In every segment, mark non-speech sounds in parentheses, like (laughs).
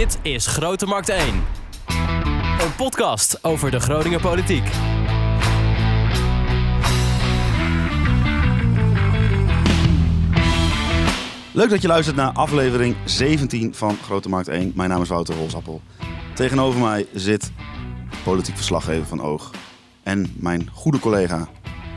Dit is Grote Markt 1. Een podcast over de Groninger politiek. Leuk dat je luistert naar aflevering 17 van Grote Markt 1. Mijn naam is Wouter Rolsappel. Tegenover mij zit politiek verslaggever van Oog en mijn goede collega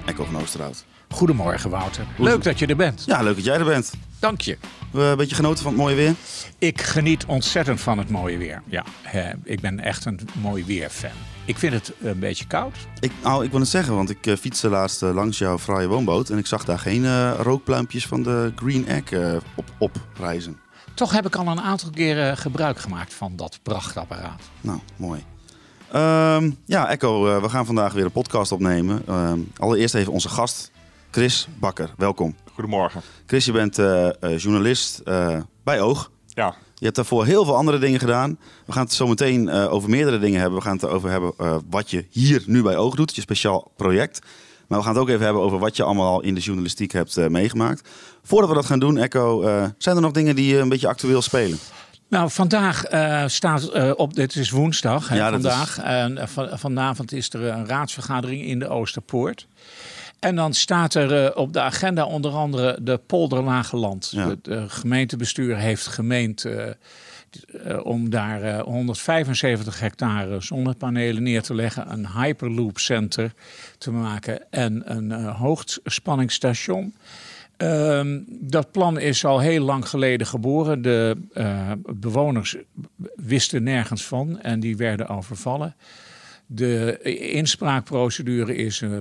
Echo van Oosterhout. Goedemorgen Wouter. Leuk dat je er bent. Ja, leuk dat jij er bent. Dank je. We een beetje genoten van het mooie weer. Ik geniet ontzettend van het mooie weer. Ja, eh, ik ben echt een mooi weer-fan. Ik vind het een beetje koud. Ik, nou, ik wil het zeggen, want ik uh, fietste laatst uh, langs jouw fraaie woonboot en ik zag daar geen uh, rookpluimpjes van de Green Egg op, op reizen. Toch heb ik al een aantal keren gebruik gemaakt van dat prachtapparaat. Nou, mooi. Um, ja, Echo, we gaan vandaag weer een podcast opnemen. Um, allereerst even onze gast, Chris Bakker. Welkom. Goedemorgen. Chris, je bent uh, uh, journalist uh, bij Oog. Ja. Je hebt daarvoor heel veel andere dingen gedaan. We gaan het zo meteen over meerdere dingen hebben. We gaan het erover hebben wat je hier nu bij Oog doet, je speciaal project. Maar we gaan het ook even hebben over wat je allemaal in de journalistiek hebt meegemaakt. Voordat we dat gaan doen, Echo, zijn er nog dingen die een beetje actueel spelen? Nou, vandaag uh, staat uh, op, dit is woensdag, hè, ja, vandaag. Is... Uh, van, vanavond is er een raadsvergadering in de Oosterpoort. En dan staat er uh, op de agenda onder andere de Polderlageland. Ja. Het uh, gemeentebestuur heeft gemeend uh, om daar 175 hectare zonnepanelen neer te leggen, een hyperloop center te maken en een hoogspanningsstation. Uh, dat plan is al heel lang geleden geboren. De bewoners wisten nergens van en die werden overvallen. De inspraakprocedure is uh,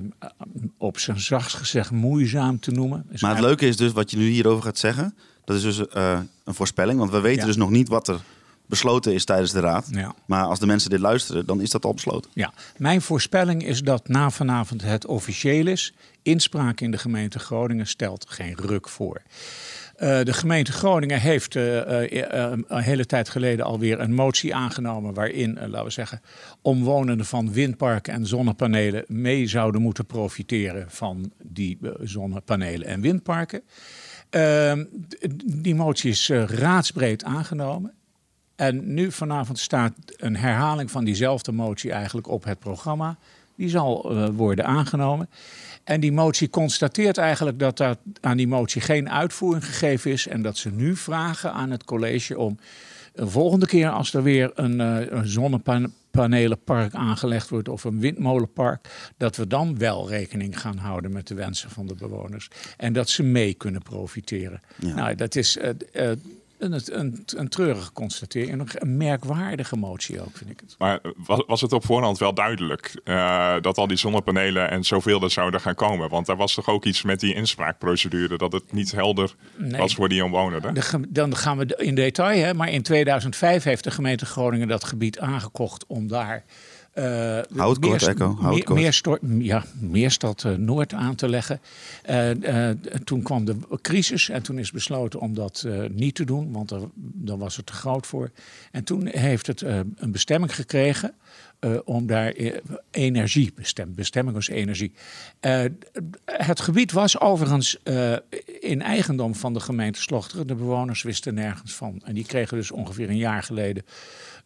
op zijn zachtst gezegd moeizaam te noemen. Is maar het leuke is dus wat je nu hierover gaat zeggen. Dat is dus uh, een voorspelling, want we weten ja. dus nog niet wat er besloten is tijdens de raad. Ja. Maar als de mensen dit luisteren, dan is dat al besloten. Ja, mijn voorspelling is dat na vanavond het officieel is. Inspraak in de gemeente Groningen stelt geen ruk voor. Uh, de gemeente Groningen heeft uh, uh, een hele tijd geleden alweer een motie aangenomen waarin, laten we zeggen, omwonenden van windparken en zonnepanelen mee zouden moeten profiteren van die zonnepanelen en windparken. Ehm, die motie is raadsbreed aangenomen. En nu vanavond staat een herhaling van diezelfde motie eigenlijk op het programma. Die zal worden aangenomen. En die motie constateert eigenlijk dat er aan die motie geen uitvoering gegeven is. En dat ze nu vragen aan het college om een volgende keer als er weer een, uh, een zonnepanelenpark aangelegd wordt of een windmolenpark, dat we dan wel rekening gaan houden met de wensen van de bewoners. En dat ze mee kunnen profiteren. Ja. Nou, dat is. Uh, uh, een, een, een treurige constatering. Een merkwaardige motie ook, vind ik het. Maar was, was het op voorhand wel duidelijk uh, dat al die zonnepanelen en zoveel er zouden gaan komen? Want daar was toch ook iets met die inspraakprocedure dat het niet helder nee, was voor die omwonenden? Dan gaan we in detail, hè, maar in 2005 heeft de gemeente Groningen dat gebied aangekocht om daar Houd kort, meer, Echo. Houd meer, Meerstort, ja, Meerstad uh, Noord aan te leggen. Uh, toen kwam de crisis en toen is besloten om dat niet te doen, want er, dan was het te groot voor. En toen heeft het een bestemming gekregen. om daar energie, bestem, bestemming als energie. het gebied was overigens in eigendom van de gemeente Slochteren. De bewoners wisten nergens van. En die kregen dus ongeveer een jaar geleden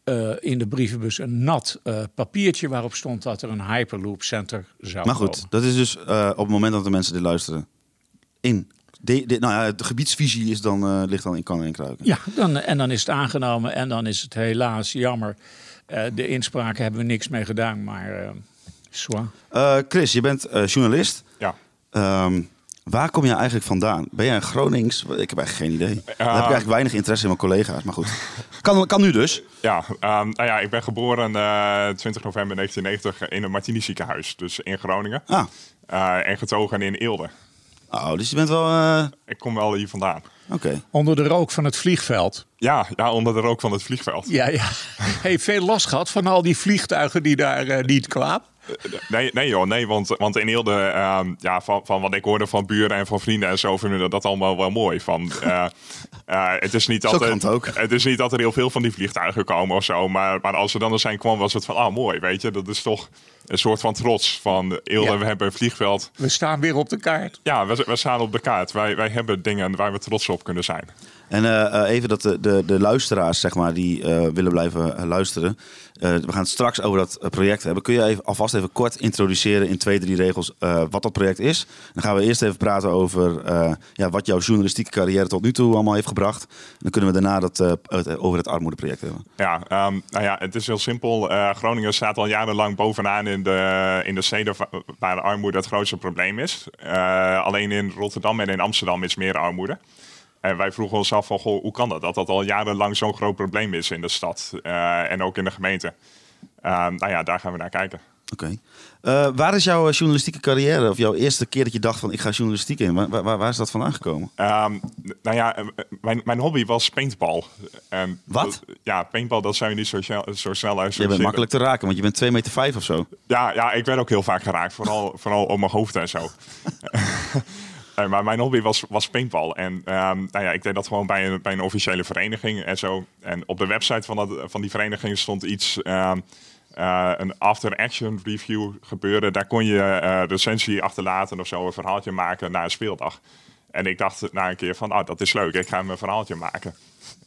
uh, in de brievenbus een nat uh, papiertje waarop stond dat er een Hyperloop Center zou Maar goed, komen. dat is dus uh, op het moment dat de mensen dit luisteren in. De, de, nou ja, de gebiedsvisie is dan, ligt dan in kan en kruiken. Ja, dan, en dan is het aangenomen en dan is het helaas jammer. de inspraak hebben we niks mee gedaan, maar uh, Chris, je bent journalist. Ja. Um, Waar kom je eigenlijk vandaan? Ben jij een Gronings? Ik heb eigenlijk geen idee. Uh, Dan heb ik eigenlijk weinig interesse in mijn collega's, maar goed. Kan, kan nu dus. Ja, um, nou ja, ik ben geboren uh, 20 november 1990 in een Martini ziekenhuis, dus in Groningen. Ah. Uh, en getogen in Eelde. Oh, dus je bent wel... Uh... Ik kom wel hier vandaan. Oké. Okay. Onder de rook van het vliegveld. Ja, ja, onder de rook van het vliegveld. Ja, ja. Heeft veel last gehad van al die vliegtuigen die daar uh, niet kwamen? Nee, nee joh, nee, want, want in Eelde, uh, ja, van, van wat ik hoorde van buren en van vrienden en zo, vinden we dat allemaal wel mooi. Van, uh, Uh, (laughs) het, is niet dat er, ook. het is niet dat er heel veel van die vliegtuigen komen of zo. Maar, maar als er dan er zijn kwam, was het van, ah mooi, weet je. Dat is toch een soort van trots van, Eelde, we hebben een vliegveld. We staan weer op de kaart. Ja, we, we staan op de kaart. Wij, wij hebben dingen waar we trots op kunnen zijn. En uh, even dat de, de, de, luisteraars, zeg maar, die uh, willen blijven luisteren. Uh, we gaan het straks over dat project hebben. Kun je even, alvast even kort introduceren in twee, drie regels wat dat project is? Dan gaan we eerst even praten over ja, wat jouw journalistieke carrière tot nu toe allemaal heeft gebracht. Dan kunnen we daarna dat, het, over het armoedeproject hebben. Ja, um, nou ja, het is heel simpel. Groningen staat al jarenlang bovenaan in de, in de steden waar armoede het grootste probleem is. alleen in Rotterdam en in Amsterdam is meer armoede. En wij vroegen ons af van, goh, hoe kan dat? Dat dat al jarenlang zo'n groot probleem is in de stad uh, en ook in de gemeente. Uh, nou ja, daar gaan we naar kijken. Oké. Okay. Uh, waar is jouw journalistieke carrière of jouw eerste keer dat je dacht van ik ga journalistiek in? Waar, waar, waar is dat vandaan gekomen? Um, nou ja, mijn, mijn hobby was paintball. En Wat? Dat, ja, paintball dat zou je niet zo snel, zo snel uit. Je bent makkelijk te raken, want je bent 2 meter vijf of zo. Ja, ja, ik werd ook heel vaak geraakt, vooral, (laughs) vooral op mijn hoofd en zo. (laughs) Uh, maar mijn hobby was, was paintball. En um, nou ja, ik deed dat gewoon bij een, bij een officiële vereniging en zo. En op de website van, dat, van die vereniging stond iets... uh, een after-action review gebeuren. Daar kon je uh, recensie achterlaten of zo, een verhaaltje maken na een speeldag. En ik dacht na een keer van, oh, dat is leuk, ik ga mijn verhaaltje maken.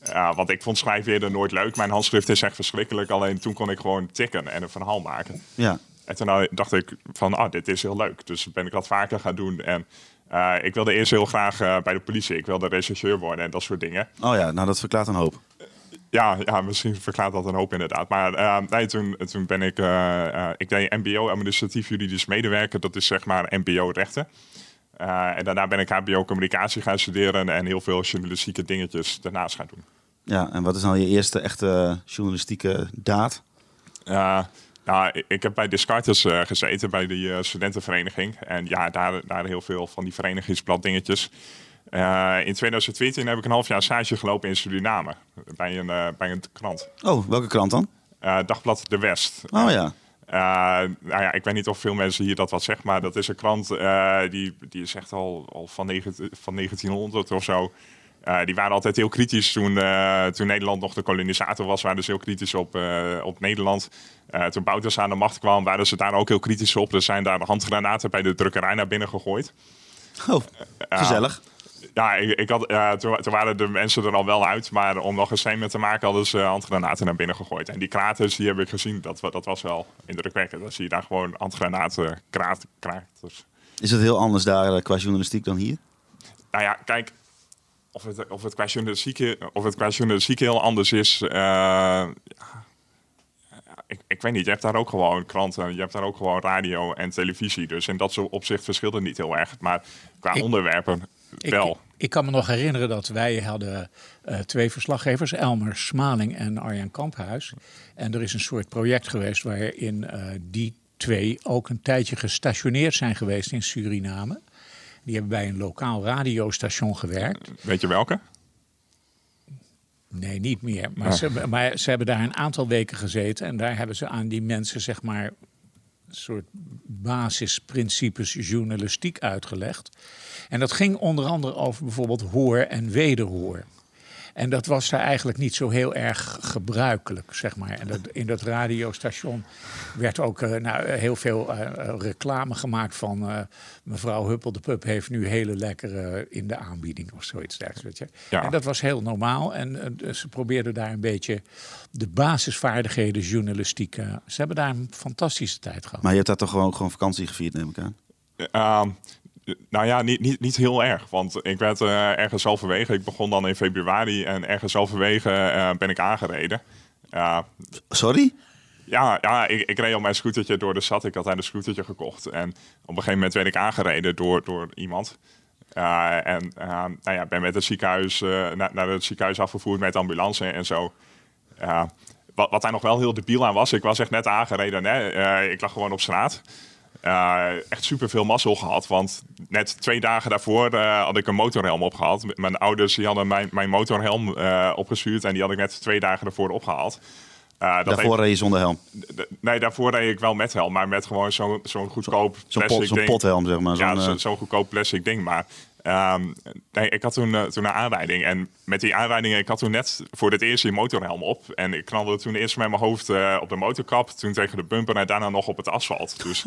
Uh, want ik vond schrijven eerder nooit leuk. Mijn handschrift is echt verschrikkelijk. Alleen toen kon ik gewoon tikken en een verhaal maken. Ja. En toen dacht ik van, ah, dit is heel leuk. Dus ben ik dat vaker gaan doen. En uh, ik wilde eerst heel graag uh, bij de politie. Ik wilde rechercheur worden en dat soort dingen. Oh ja, nou dat verklaart een hoop. Ja, ja, misschien verklaart dat een hoop inderdaad. Maar uh, nee, toen, toen ben ik, ik deed MBO, administratief juridisch medewerker. Dat is zeg maar MBO-rechten. en daarna ben ik HBO communicatie gaan studeren en heel veel journalistieke dingetjes daarnaast gaan doen. Ja, en wat is dan je eerste echte journalistieke daad? Ja, ik heb bij Descartes uh, gezeten, bij de uh, studentenvereniging. En ja, daar, daar heel veel van die verenigingsbladdingetjes. Uh, in 2014 heb ik een half jaar stage gelopen in Suriname, bij een, bij een krant. Oh, welke krant dan? Dagblad De West. Oh ja. nou ja, ik weet niet of veel mensen hier dat wat zeggen, maar dat is een krant die, die is echt al, al van, negen, van 1900 of zo. Die waren altijd heel kritisch toen, toen Nederland nog de kolonisator was. Waren ze heel kritisch op, op Nederland. toen Bouters aan de macht kwam, waren ze daar ook heel kritisch op. Er zijn daar handgranaten bij de drukkerij naar binnen gegooid. Oh, gezellig. Ja, ik, ik had, toen, toen, waren de mensen er al wel uit. Maar om nog een statement te maken hadden ze handgranaten naar binnen gegooid. En die kraters, die heb ik gezien. Dat, dat was wel indrukwekkend. Dan zie je daar gewoon handgranaten, kraters. Is het heel anders daar qua journalistiek dan hier? Nou ja, kijk, of het, of het qua journalistiek, of het qua journalistiek heel anders is. Uh, ja, ik, ik weet niet, je hebt daar ook gewoon kranten, je hebt daar ook gewoon radio en televisie. Dus in dat opzicht verschilt het niet heel erg. Maar qua onderwerpen wel. Ik, ik, kan me nog herinneren dat wij hadden uh, twee verslaggevers, Elmer Smaling en Arjan Kamphuis. En er is een soort project geweest waarin uh, die twee ook een tijdje gestationeerd zijn geweest in Suriname. Die hebben bij een lokaal radiostation gewerkt. Weet je welke? Nee, niet meer. Maar, ah. ze, maar ze hebben daar een aantal weken gezeten. En daar hebben ze aan die mensen, zeg maar, een soort basisprincipes journalistiek uitgelegd. En dat ging onder andere over bijvoorbeeld hoor en wederhoor. En dat was daar eigenlijk niet zo heel erg gebruikelijk, zeg maar. En dat, in dat radiostation werd ook uh, nou, heel veel uh, reclame gemaakt van... Uh, mevrouw Huppel de Pup heeft nu hele lekkere in de aanbieding of zoiets dergelijks. Weet je. En dat was heel normaal. En ze probeerden daar een beetje de basisvaardigheden journalistiek... ze hebben daar een fantastische tijd gehad. Maar je hebt daar toch gewoon, gewoon vakantie gevierd, neem ik aan? Nou ja, niet, niet, niet heel erg. Want ik werd uh, ergens halverwege. Ik begon dan in februari en ergens halverwege uh, ben ik aangereden. Sorry? Ja, ja ik, ik reed op mijn scootertje door de stad. Ik had daar een scootertje gekocht. En op een gegeven moment werd ik aangereden door, door iemand. en nou ja, ben met het ziekenhuis, naar, naar het ziekenhuis afgevoerd met ambulance en zo. wat, wat daar nog wel heel debiel aan was, ik was echt net aangereden. Hè? ik lag gewoon op straat. Uh, echt super veel mazzel gehad. Want net twee dagen daarvoor uh, had ik een motorhelm opgehaald. Mijn ouders die hadden mijn, mijn motorhelm uh, opgestuurd. En die had ik net twee dagen daarvoor opgehaald. daarvoor reed je zonder helm? Nee, daarvoor reed ik wel met helm. Maar met gewoon zo'n zo'n goedkoop Zo'n pot, zo pothelm, zeg maar. Ja, zo'n zo goedkoop plastic ding. Maar Ehm, nee, ik had toen, eh, toen een aanrijding. En met die aanrijding, ik had toen net voor het eerst die motorhelm op. En ik knalde toen eerst met mijn hoofd eh, op de motorkap. Toen tegen de bumper en daarna nog op het asfalt. Dus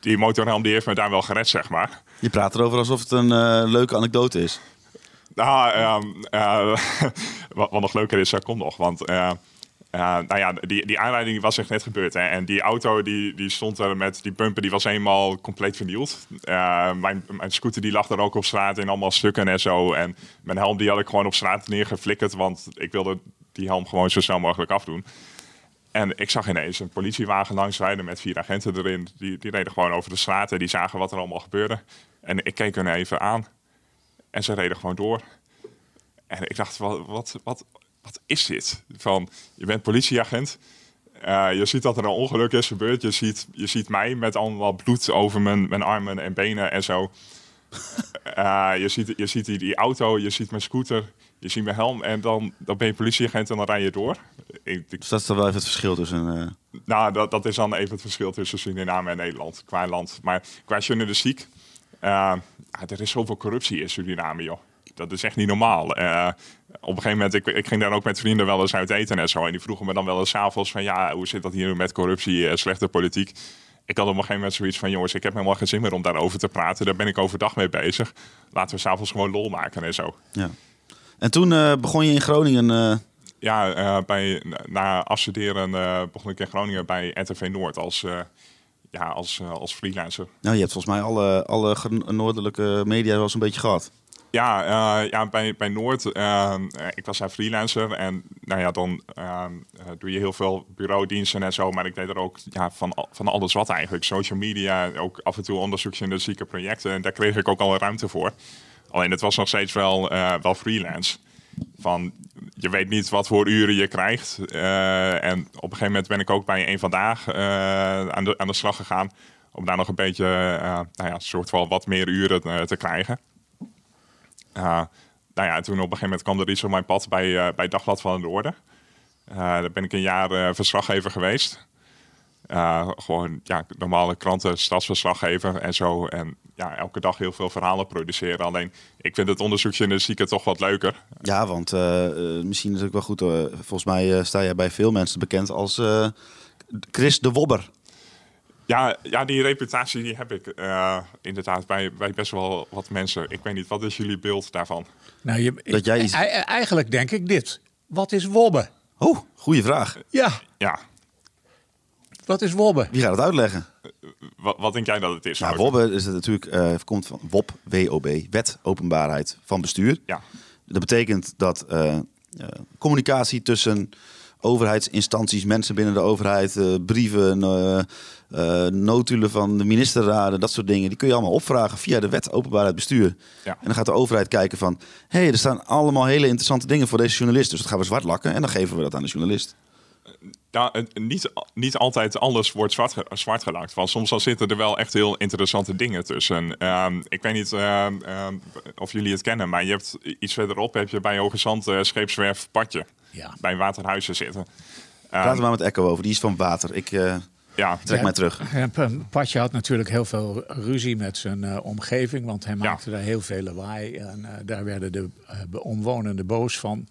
die motorhelm die heeft me daar wel gered, zeg maar. Je praat erover alsof het een eh, leuke anekdote is. Nou, ehm, eh, (laughs) wat, wat nog leuker is, dat komt nog. Want eh, eh, nou ja, die, die aanrijding was echt net gebeurd. Hè? En die auto die, die stond er met die bumper, die was eenmaal compleet vernield. Eh, mijn, mijn scooter die lag er ook op straat in allemaal stukken en zo. En mijn helm die had ik gewoon op straat neergeflikkerd. Want ik wilde die helm gewoon zo snel mogelijk afdoen. En ik zag ineens een politiewagen langsrijden met vier agenten erin. Die, die reden gewoon over de straat en die zagen wat er allemaal gebeurde. En ik keek hun even aan. En ze reden gewoon door. En ik dacht, wat, wat, wat, wat is dit? Van, je bent politieagent. Eh, je ziet dat er een ongeluk is gebeurd. Je ziet, je ziet mij met allemaal bloed over mijn, mijn armen en benen en zo. Eh, (laughs) je ziet, je ziet die, auto, je ziet mijn scooter, je ziet mijn helm. En dan, dan ben je politieagent en dan rij je door. Ik, ik- Dus dat is dan wel even het verschil tussen... eh, nou, dat, dat is dan even het verschil tussen Suriname en Nederland qua land. Maar qua journalistiek, ja, er is zoveel corruptie in Suriname, joh. Dat is echt niet normaal. Eh, op een gegeven moment, ik, ik ging daar ook met vrienden wel eens uit eten en zo. En die vroegen me dan wel eens avonds van, ja, hoe zit dat hier met corruptie, slechte politiek? Ik had op een gegeven moment zoiets van, jongens, ik heb helemaal geen zin meer om daarover te praten. Daar ben ik overdag mee bezig. Laten we s'avonds gewoon lol maken en zo. ja. En toen eh, begon je in Groningen... eh, Ja, eh, bij, na afstuderen begon ik in Groningen bij RTV Noord als, ja, als, als freelancer. nou, je hebt volgens mij alle, alle noordelijke media wel eens een beetje gehad. Ja, eh, ja bij, bij Noord, eh, ik was daar freelancer en nou ja, dan eh, doe je heel veel bureaudiensten en zo, maar ik deed er ook ja, van, van alles wat eigenlijk. Social media, ook af en toe onderzoeksjournalistieke projecten en daar kreeg ik ook al ruimte voor. Alleen het was nog steeds wel, wel freelance. Van, je weet niet wat voor uren je krijgt. En op een gegeven moment ben ik ook bij een vandaag aan, de, aan de slag gegaan. Om daar nog een beetje, nou ja, soort van wat meer uren te krijgen. Uh, nou ja, toen op een gegeven moment kwam er iets op mijn pad bij, eh, bij Dagblad van de Noorden. Eh, daar ben ik een jaar eh, verslaggever geweest. Eh, gewoon ja, normale kranten, stadsverslaggever en zo. En ja, elke dag heel veel verhalen produceren. Alleen, ik vind het onderzoeksjournalistieke toch wat leuker. Ja, want eh, eh, misschien is het ook wel goed. eh, volgens mij eh, sta jij bij veel mensen bekend als eh, Chris de Wobber. Ja, ja die reputatie die heb ik eh, inderdaad bij, bij best wel wat mensen. Ik weet niet, wat is jullie beeld daarvan? Nou, je, Dat jij iets- Eigenlijk denk ik dit. Wat is wobben? Oh, goede vraag. Ja, Ja, wat is wobben? Wie gaat het uitleggen? wat, wat denk jij dat het is? Nou, Wouter? Wobbe is het natuurlijk, eh, komt van WOP, WOB, Wet Openbaarheid van Bestuur. Ja, Dat betekent dat eh, eh, communicatie tussen overheidsinstanties, mensen binnen de overheid, eh, brieven, eh, eh, notulen van de ministerraden, dat soort dingen, die kun je allemaal opvragen via de wet openbaarheid bestuur. Ja. En dan gaat de overheid kijken van, hé, hey, er staan allemaal hele interessante dingen voor deze journalist, dus dat gaan we zwart lakken en dan geven we dat aan de journalist. Ja, het- niet, niet altijd alles wordt zwart, zwart gelakt. Want soms dan zitten er wel echt heel interessante dingen tussen. Ehm, ik weet niet ehm, ehm, of jullie het kennen, maar je hebt iets verderop heb je bij Hoge Zand eh, scheepswerf Patje. Ja. Bij Waterhuizen zitten. Praat Ehm, er maar met Echo over, die is van water. Ik eh, ja, trek Ja. mij terug. Patje had natuurlijk heel veel ruzie met zijn eh, omgeving, want hij maakte daar heel veel lawaai. En eh, daar werden de eh, omwonenden boos van.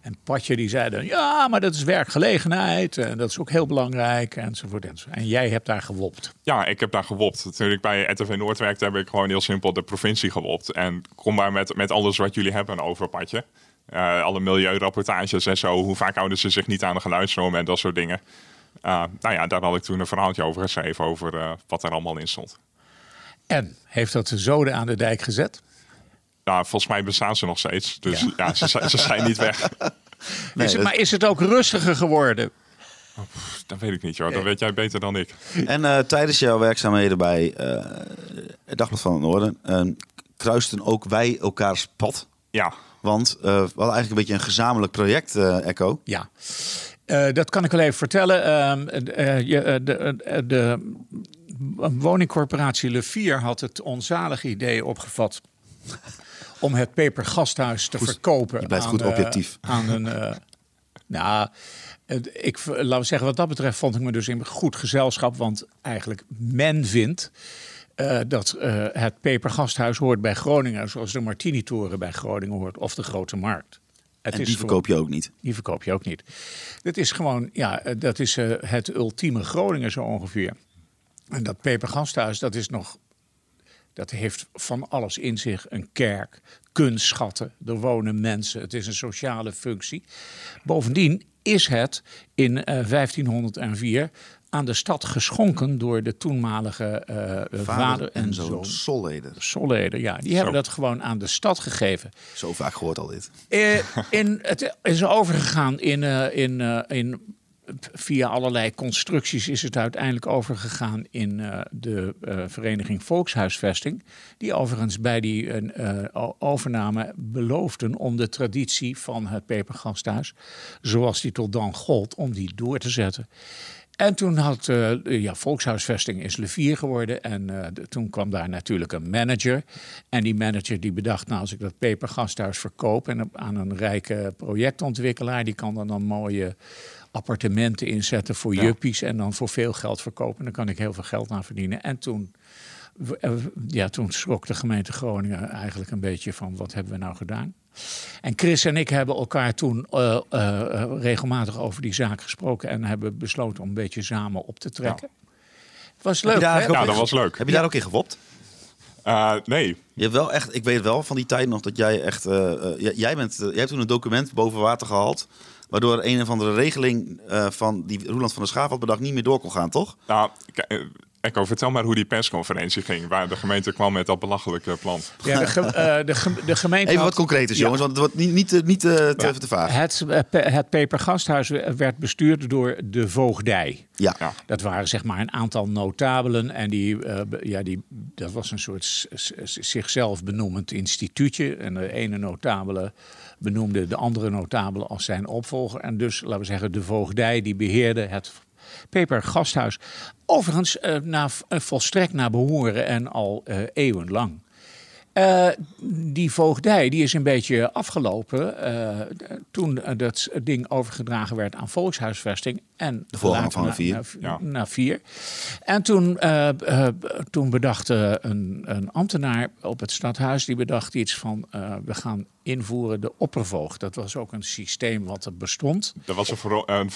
En Patje die zei dan, ja, maar dat is werkgelegenheid en dat is ook heel belangrijk enzovoort. enzovoort. En jij hebt daar gewopt. ja, ik heb daar gewopt. Toen ik bij RTV Noord werkte, heb ik gewoon heel simpel de provincie gewopt. En kom maar met, met alles wat jullie hebben over Patje. Alle milieurapportages en zo. Hoe vaak houden ze zich niet aan de geluidsnormen en dat soort dingen. Eh, nou ja, daar had ik toen een verhaaltje over geschreven, over eh, wat er allemaal in stond. En heeft dat de zoden aan de dijk gezet? Nou, volgens mij bestaan ze nog steeds. Dus ja, ze, zijn- ze zijn niet weg. (laughs) Nee, is het, dat- maar is het ook rustiger geworden? Dat weet ik niet, joh. Dat weet jij beter dan ik. En eh, tijdens jouw werkzaamheden bij eh, het Dagblad van het Noorden kruisten ook wij elkaars pad. Ja, Want eh, we hadden eigenlijk een beetje een gezamenlijk project, eh, Echo. Ja, Eh, dat kan ik wel even vertellen. Ehm, eh, je, eh, de, de woningcorporatie Le Vier had het onzalige idee opgevat om het pepergasthuis te verkopen. je blijft aan, goed objectief. aan een. nou, ik, laten we zeggen, wat dat betreft vond ik me dus in goed gezelschap. Want eigenlijk men vindt dat eh, het Pepergasthuis hoort bij Groningen, zoals de Martini-toren bij Groningen hoort, of de Grote Markt. Het En is die verkoop je ook niet. die verkoop je ook niet. Dat is gewoon, ja, eh, dat is eh, het ultieme Groningen zo ongeveer. En dat Pepergasthuis, dat is nog, dat heeft van alles in zich. Een kerk, kunstschatten, er wonen mensen, het is een sociale functie. Bovendien is het in eh, 1504 aan de stad geschonken door de toenmalige eh, vader, en zoon. Solleder. Solleder, ja, die hebben dat gewoon aan de stad gegeven. Zo vaak gehoord al dit. Eh, (laughs) in, het is overgegaan in, eh, in, in, via allerlei constructies is het uiteindelijk overgegaan in de vereniging Volkshuisvesting. Die overigens bij die overname beloofden om de traditie van het Pepergasthuis, zoals die tot dan gold, om die door te zetten. En toen had eh, ja, Volkshuisvesting is Levier geworden. En eh, de- toen kwam daar natuurlijk een manager. En die manager die bedacht, nou als ik dat pepergasthuis verkoop en aan een rijke projectontwikkelaar, die kan er dan mooie appartementen inzetten voor juppies en dan voor veel geld verkopen. Dan kan ik heel veel geld aan verdienen. En toen, eh, ja, toen schrok de gemeente Groningen eigenlijk een beetje van wat hebben we nou gedaan. En Chris en ik hebben elkaar toen eh, eh, regelmatig over die zaak gesproken en hebben besloten om een beetje samen op te trekken. Het was leuk, daar hè? ook dat was leuk. Heb je daar ook in gewopt? Eh, nee, Je hebt wel echt, ik weet wel van die tijd nog dat jij echt, jij- bent, jij hebt toen een document boven water gehaald, waardoor een of andere regeling eh, van die Roeland van der Schaaf had bedacht niet meer door kon gaan, toch? nou, Echo, vertel maar hoe die persconferentie ging, waar de gemeente kwam met dat belachelijke plan. Ja, de, ge- eh, de, ge- de gemeente Even wat concreter, Ja. jongens, want het wordt niet, niet, te- niet te, te, Ja. te vaag. Het, eh, het Pepergasthuis werd bestuurd door de voogdij. Ja. Ja. Dat waren zeg maar een aantal notabelen. En die, eh, ja, die, dat was een soort zichzelf benoemend instituutje. En de ene notabele benoemde de andere notabele als zijn opvolger. En dus, laten we zeggen, de voogdij die beheerde het Pepergasthuis. Overigens, eh, na, eh, volstrekt naar behoren en al eh, eeuwenlang. Die voogdij die is een beetje afgelopen toen dat ding overgedragen werd aan Volkshuisvesting. En De voorganger later van naar- Vier. Ja. vier. En toen, toen bedacht een, een ambtenaar op het stadhuis, die bedacht iets van we gaan invoeren de oppervoogd. Dat was ook een systeem wat er bestond. Er was een, vero- een,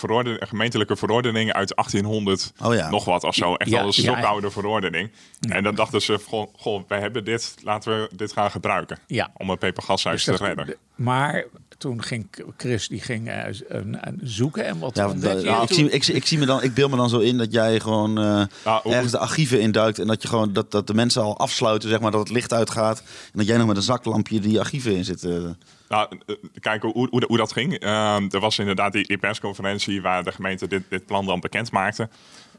gemeentelijke verordening uit 1800 Oh ja. nog wat of zo. Echt Ja, al een ja. stokoude verordening. En dan dachten ze, goh, goh, wij hebben dit, laten we dit gaan gebruiken. Ja. Om een pepergashuis Dus te dat- redden. Maar toen ging Chris die ging, eh, een- een zoeken en wat Ja, eh, ik, zie, ik, zie- ik, zie me dan, ik beeld me dan zo in dat jij gewoon eh, Nou, ergens de archieven induikt en dat, je gewoon, dat, dat de mensen al afsluiten, zeg maar, dat het licht uitgaat. En dat jij nog met een zaklampje die archieven in zit. Eh. Nou, eh, kijk hoe, hoe, hoe dat ging. Ehm, er was inderdaad die, die persconferentie waar de gemeente dit, dit plan dan bekend maakte.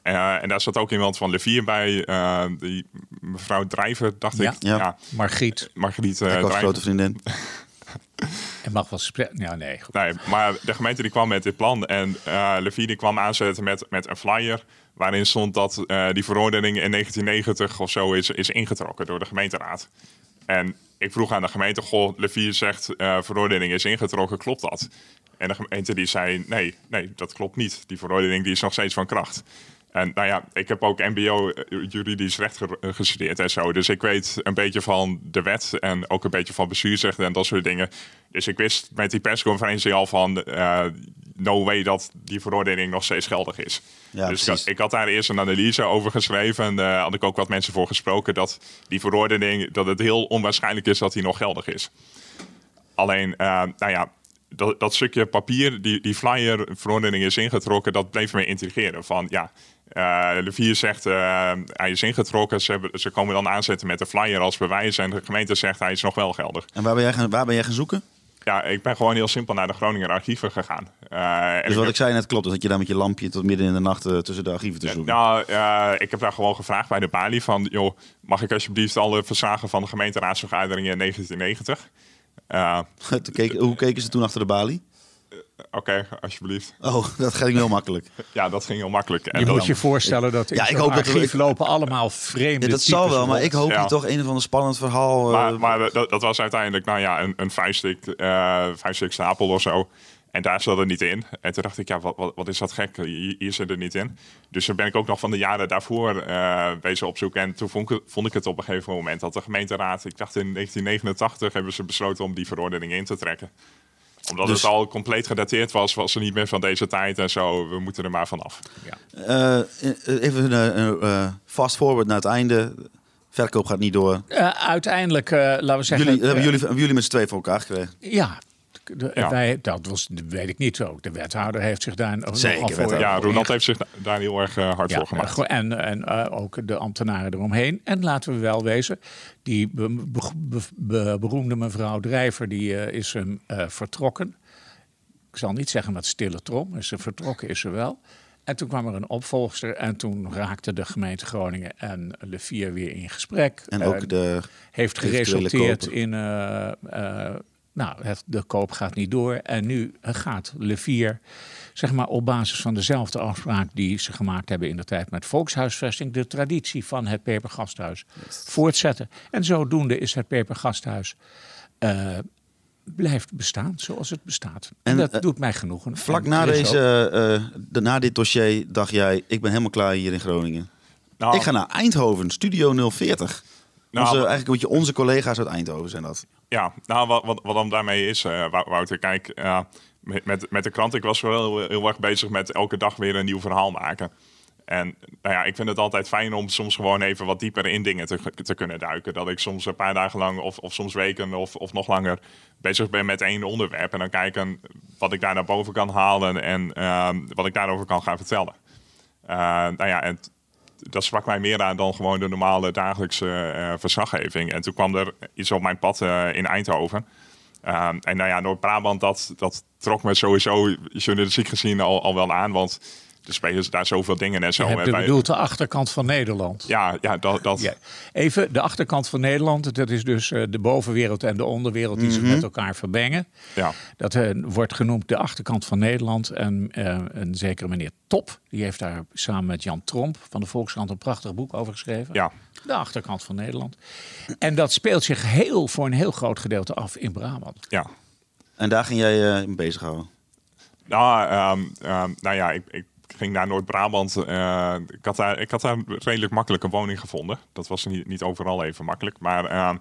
Eh, en daar zat ook iemand van Levier bij, eh, die mevrouw Drijver, dacht Ja. ik. Ja. Margriet, Margriet eh, ik Drijver. grote vriendin. (laughs) en mag wel spreken. Ja, nee, goed. Nee, maar de gemeente die kwam met dit plan en eh Levier die kwam aanzetten met, met een flyer waarin stond dat eh, die verordening in 1990 of zo is, is ingetrokken door de gemeenteraad. En ik vroeg aan de gemeente, goh, Levier zegt eh verordening is ingetrokken, klopt dat? En de gemeente die zei, nee, nee, dat klopt niet. Die verordening die is nog steeds van kracht. En nou ja, ik heb ook mbo eh, juridisch recht eh, gestudeerd en zo. Dus ik weet een beetje van de wet en ook een beetje van bestuursrecht en dat soort dingen. Dus ik wist met die persconferentie al van eh, no way dat die verordening nog steeds geldig is. Ja, dus ik had, ik had daar eerst een analyse over geschreven en daar had ik ook wat mensen voor gesproken dat die verordening, dat het heel onwaarschijnlijk is dat die nog geldig is. Alleen, nou ja, dat, dat stukje papier, die, die flyer, verordening is ingetrokken, dat bleef me intrigeren. Van ja, eh Levier zegt eh, hij is ingetrokken, ze, hebben, ze komen dan aanzetten met de flyer als bewijs en de gemeente zegt hij is nog wel geldig. En waar ben, jij gaan, waar ben jij gaan zoeken? Ja, ik ben gewoon heel simpel naar de Groninger archieven gegaan. Eh, Dus wat heb- ik zei net klopt, dat je daar met je lampje tot midden in de nacht tussen de archieven te zoeken. Nou, ik heb daar gewoon gevraagd bij de balie van... joh, mag ik alsjeblieft alle verslagen van de gemeenteraadsvergaderingen in 1990? Eh, (laughs) Toen keek- hoe keken ze toen achter de balie? Oké, alsjeblieft. Oh, (laughs) dat ging heel makkelijk. Ja, dat ging heel makkelijk. En Je dan- moet je voorstellen dat in Ja, ik hoop dat er- archief ik- lopen allemaal vreemde Ja, dat zal wel, maar ik hoop Ja. toch een of ander spannend verhaal. eh, Maar, maar dat, dat was uiteindelijk nou ja, een, een vijf, stuk, eh, stapel of zo. En daar zat het niet in. En toen dacht ik, ja, wat, wat, wat is dat gek? Hier, hier zit het niet in. Dus daar ben ik ook nog van de jaren daarvoor uh, bezig opzoeken. En toen vond ik, vond ik het op een gegeven moment dat de gemeenteraad, ik dacht in 1989, hebben ze besloten om die verordening in te trekken omdat dus- het al compleet gedateerd was, was ze niet meer van deze tijd en zo. We moeten er maar vanaf. Ja. Uh, even een uh, fast forward naar het einde. Verkoop gaat niet door. uiteindelijk, laten we zeggen... Jullie, hebben, jullie, hebben jullie met z'n twee voor elkaar gekregen? Ja, de, wij, dat was, weet ik niet ook. De wethouder heeft zich daar Zeker, voor. Ja, Ronald heeft zich daar heel erg uh, hard voor gemaakt. En, en uh, ook de ambtenaren eromheen. En laten we wel wezen, die be, be, beroemde mevrouw Drijver, die uh, is hem vertrokken. Ik zal niet zeggen met stille trom, is ze vertrokken is ze wel. En toen kwam er een opvolgster en toen raakte de gemeente Groningen en Le Vier weer in gesprek. En ook de heeft geresulteerd in nou, het, de koop gaat niet door. En nu gaat Levier, zeg maar op basis van dezelfde afspraak die ze gemaakt hebben in de tijd met volkshuisvesting, de traditie van het Pepergasthuis voortzetten. En zodoende is het Pepergasthuis. Uh, blijft bestaan zoals het bestaat. En, dat uh, doet mij genoegen. Vlak na, deze, uh, de, na dit dossier dacht jij, ik ben helemaal klaar hier in Groningen. Nou, ik ga naar Eindhoven, Studio 040. Nou, onze, eigenlijk je, onze collega's uit Eindhoven zijn dat. Ja, nou wat, wat, wat dan daarmee is, uh, Wouter, kijk, uh, met, met, met de krant, ik was wel heel, heel erg bezig met elke dag weer een nieuw verhaal maken. En nou ja, ik vind het altijd fijn om soms gewoon even wat dieper in dingen te, te kunnen duiken. Dat ik soms een paar dagen lang of, of soms weken of, of nog langer bezig ben met één onderwerp. En dan kijken wat ik daar naar boven kan halen en uh, wat ik daarover kan gaan vertellen. Uh, nou ja, en dat sprak mij meer aan dan gewoon de normale dagelijkse uh, verslaggeving. En toen kwam er iets op mijn pad uh, in Eindhoven. Uh, en nou ja, Noord-Brabant, dat, dat trok me sowieso journalistiek gezien al, al wel aan. Want er spelen ze daar zoveel dingen en zo. Je hebt bedoelt de achterkant van Nederland. Ja, ja dat... dat... Ja. Even, de achterkant van Nederland, dat is dus uh, de bovenwereld en de onderwereld die mm -hmm. zich met elkaar vermengen. Ja. Dat uh, wordt genoemd de achterkant van Nederland. En uh, een zekere meneer Top, die heeft daar samen met Jan Tromp van de Volkskrant een prachtig boek over geschreven. Ja. De achterkant van Nederland. En dat speelt zich heel, voor een heel groot gedeelte af in Brabant. Ja. En daar ging jij uh, bezighouden? Nou, um, um, nou ja, ik, ik ging naar Noord-Brabant. Uh, ik, had daar, ik had daar een redelijk makkelijke woning gevonden. Dat was niet, niet overal even makkelijk. Maar uh,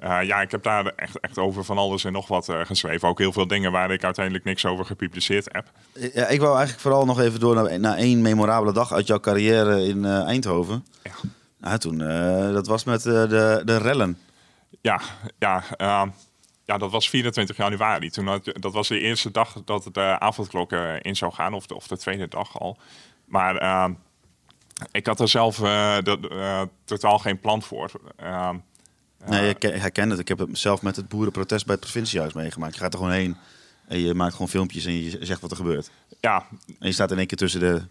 uh, ja, ik heb daar echt, echt over van alles en nog wat geschreven. Ook heel veel dingen waar ik uiteindelijk niks over gepubliceerd heb. Ja, ik wou eigenlijk vooral nog even door naar, naar één memorabele dag uit jouw carrière in Eindhoven. Ja. Nou, toen, dat was met de, de rellen. Ja, ja ja, dat was 24 januari. Toen had, dat was de eerste dag dat de avondklok uh, in zou gaan, of de, of de tweede dag al. Maar uh, ik had er zelf uh, de, totaal geen plan voor. Ehm, nee, ik herken het. Ik heb het zelf met het boerenprotest bij het provinciehuis meegemaakt. Je gaat er gewoon heen en je maakt gewoon filmpjes en je zegt wat er gebeurt. Ja. En je staat in één keer tussen de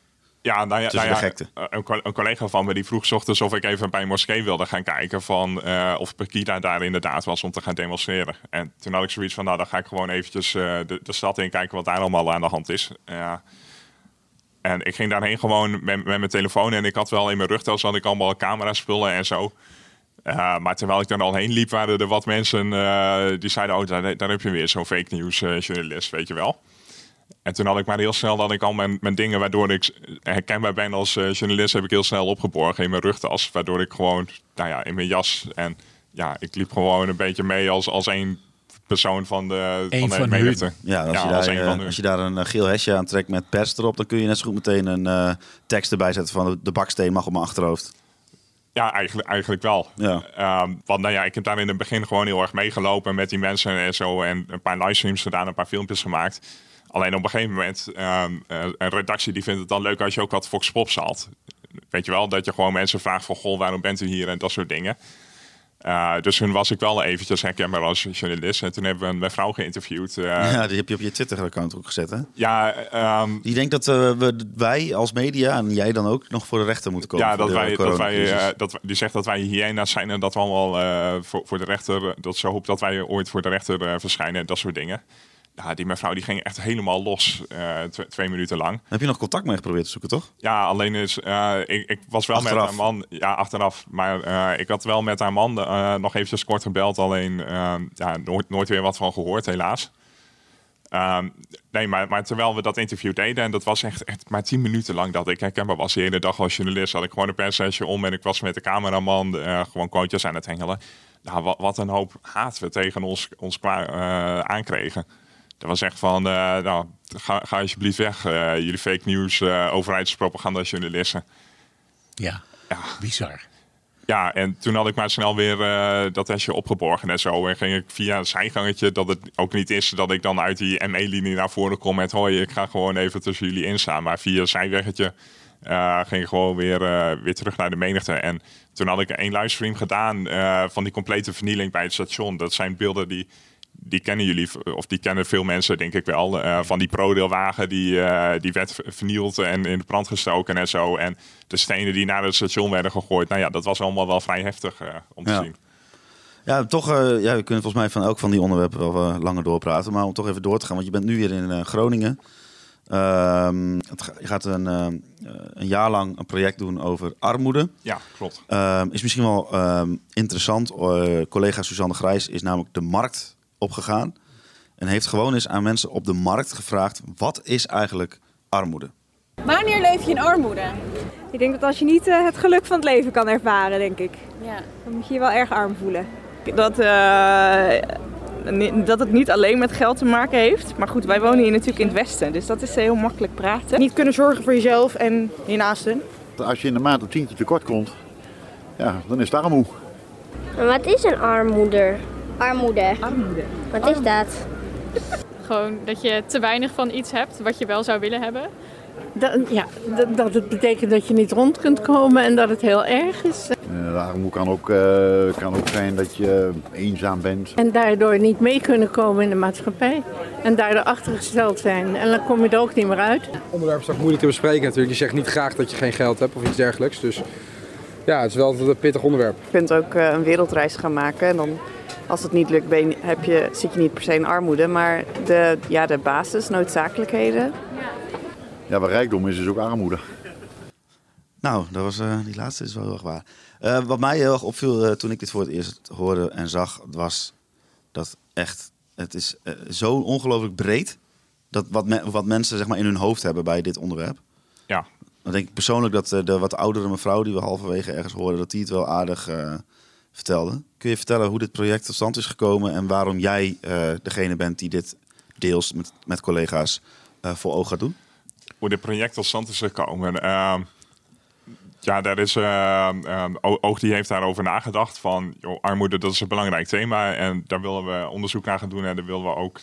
ja, nou ja, nou ja een, een, collega van me die vroeg ochtends of ik even bij een moskee wilde gaan kijken van uh, of Pekida daar inderdaad was om te gaan demonstreren. En toen had ik zoiets van, nou dan ga ik gewoon eventjes uh, de, de, stad in kijken wat daar allemaal aan de hand is. Uh, en ik ging daarheen gewoon met, met, mijn telefoon en ik had wel in mijn rugtas had ik allemaal camera spullen en zo. maar terwijl ik dan al heen liep, waren er wat mensen die zeiden, oh daar, daar heb je weer zo'n fake news journalist, weet je wel. En toen had ik maar heel snel dat ik al mijn, mijn dingen waardoor ik herkenbaar ben als uh, journalist, heb ik heel snel opgeborgen in mijn rugtas. Waardoor ik gewoon, nou ja, in mijn jas. En ja, ik liep gewoon een beetje mee als, als één persoon van de, van de van menigte. Ja, als, je daar, uh, als je daar een geel hesje aantrekt met pers erop, dan kun je net zo goed meteen een uh, tekst erbij zetten van de baksteen mag op mijn achterhoofd. Ja, eigenlijk, eigenlijk wel. Ja. Um, want nou ja, ik heb daar in het begin gewoon heel erg meegelopen met die mensen en zo. En een paar livestreams gedaan, een paar filmpjes gemaakt. Alleen op een gegeven moment, um, een redactie die vindt het dan leuk als je ook wat Fox Pop haalt. Weet je wel, dat je gewoon mensen vraagt van, goh, waarom bent u hier en dat soort dingen. Uh, dus toen was ik wel eventjes herkenbaar als journalist. En toen hebben we een vrouw geïnterviewd. Uh, (laughs) ja, die heb je op je Twitter-account ook gezet, hè? Ja. Um, die denkt dat uh, we, wij als media, en jij dan ook, nog voor de rechter moeten komen. Ja, dat wij, dat wij, dat, die zegt dat wij hyena's zijn en dat we allemaal voor, voor de rechter... dat ze hoopt dat wij ooit voor de rechter verschijnen en dat soort dingen ja, die mevrouw die ging echt helemaal los uh, twee minuten lang. Heb je nog contact mee geprobeerd te zoeken, toch? Ja, alleen is, uh, ik, ik, was wel achteraf. met haar man, ja, achteraf. Maar uh, ik had wel met haar man nog eventjes kort gebeld, alleen ja, nooit, nooit weer wat van gehoord, helaas. Ehm, nee, maar, maar terwijl we dat interview deden, en dat was echt, echt maar tien minuten lang dat ik herkenbaar was. De hele dag als journalist had ik gewoon een persetje om en ik was met de cameraman uh, gewoon quotejes aan het hengelen. Nou, wat, wat, een hoop haat we tegen ons, ons qua, uh, aankregen. Dat was echt van, uh, nou, ga, ga alsjeblieft weg, jullie fake news, overheidspropaganda journalisten. Ja, ja, bizar. Ja, en toen had ik maar snel weer uh, dat testje opgeborgen en zo. En ging ik via een zijgangetje, dat het ook niet is dat ik dan uit die ME-linie naar voren kom met... hoi, ik ga gewoon even tussen jullie instaan. Maar via een zijweggetje uh, ging ik gewoon weer, uh, weer terug naar de menigte. En toen had ik een livestream gedaan van die complete vernieling bij het station. Dat zijn beelden die die kennen jullie, of die kennen veel mensen denk ik wel, uh, van die pro-deelwagen die, uh, die werd vernield en in de brand gestoken en zo. En de stenen die naar het station werden gegooid. Nou ja, dat was allemaal wel vrij heftig uh, om te ja. zien. Ja, toch, ja, we kunnen volgens mij van elk van die onderwerpen wel langer doorpraten. Maar om toch even door te gaan, want je bent nu weer in Groningen. Ehm, je gaat een, een jaar lang een project doen over armoede. Ja, klopt. Ehm, is misschien wel ehm, interessant. collega Suzanne Grijs is namelijk de markt opgegaan. En heeft gewoon eens aan mensen op de markt gevraagd: wat is eigenlijk armoede? Wanneer leef je in armoede? Ik denk dat als je niet uh, het geluk van het leven kan ervaren, denk ik. Ja. Dan moet je je wel erg arm voelen. Dat, uh, dat het niet alleen met geld te maken heeft. Maar goed, wij wonen hier natuurlijk in het Westen, dus dat is heel makkelijk praten. Niet kunnen zorgen voor jezelf en je naasten. Als je in de maand op tientje tekort komt, ja, dan is het armoe. En wat is een armoede? Armoede. Armoede. Wat is dat? Gewoon dat je te weinig van iets hebt wat je wel zou willen hebben. Dat, ja, dat, dat het betekent dat je niet rond kunt komen en dat het heel erg is. Uh, de armoede kan ook, uh, kan ook zijn dat je eenzaam bent. En daardoor niet mee kunnen komen in de maatschappij. En daardoor achtergesteld zijn. En dan kom je er ook niet meer uit. Het onderwerp is toch moeilijk te bespreken natuurlijk. Je zegt niet graag dat je geen geld hebt of iets dergelijks. Dus ja, het is wel een pittig onderwerp. Je kunt ook uh, een wereldreis gaan maken en dan als het niet lukt, ben je, heb je, zit je niet per se in armoede. Maar de, ja, de basisnoodzakelijkheden. Ja, wat rijkdom is, is ook armoede. Nou, dat was, uh, die laatste is wel heel erg waar. Uh, wat mij heel erg opviel uh, toen ik dit voor het eerst hoorde en zag, was dat echt, het is zo ongelooflijk breed. Dat wat, me, wat mensen zeg maar, in hun hoofd hebben bij dit onderwerp. Ja. Dan denk ik persoonlijk dat de wat oudere mevrouw die we halverwege ergens hoorden, dat die het wel aardig vertelde. Kun je vertellen hoe dit project tot stand is gekomen en waarom jij uh, degene bent die dit deels met, met collega's uh, voor ogen gaat doen? Hoe dit project tot stand is gekomen. Uh, ja, daar is, uh, Oog die heeft daarover nagedacht van joh, armoede dat is een belangrijk thema en daar willen we onderzoek naar gaan doen en daar willen we ook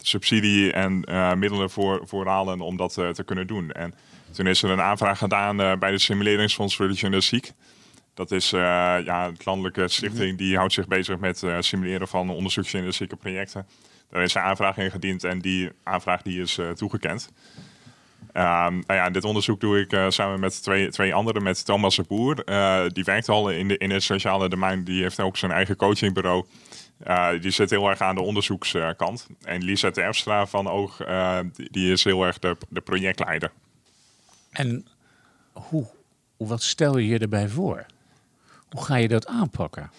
subsidie en middelen voor, voor halen om dat te kunnen doen. En toen is er een aanvraag gedaan bij de Simuleringsfonds voor de Journalistiek. Dat is uh, ja, het landelijke stichting die houdt zich bezig met uh, simuleren van onderzoeksjournalistieke projecten. Daar is een aanvraag in gediend en die aanvraag die is uh, toegekend. Um, nou ja, dit onderzoek doe ik samen met twee, twee anderen, met Thomas de Boer. die werkt al in, de, in het sociale domein, die heeft ook zijn eigen coachingbureau. die zit heel erg aan de onderzoekskant. En Lisa Terpstra van Oog, die, die is heel erg de, de projectleider. En hoe, wat stel je je erbij voor? Hoe ga je dat aanpakken?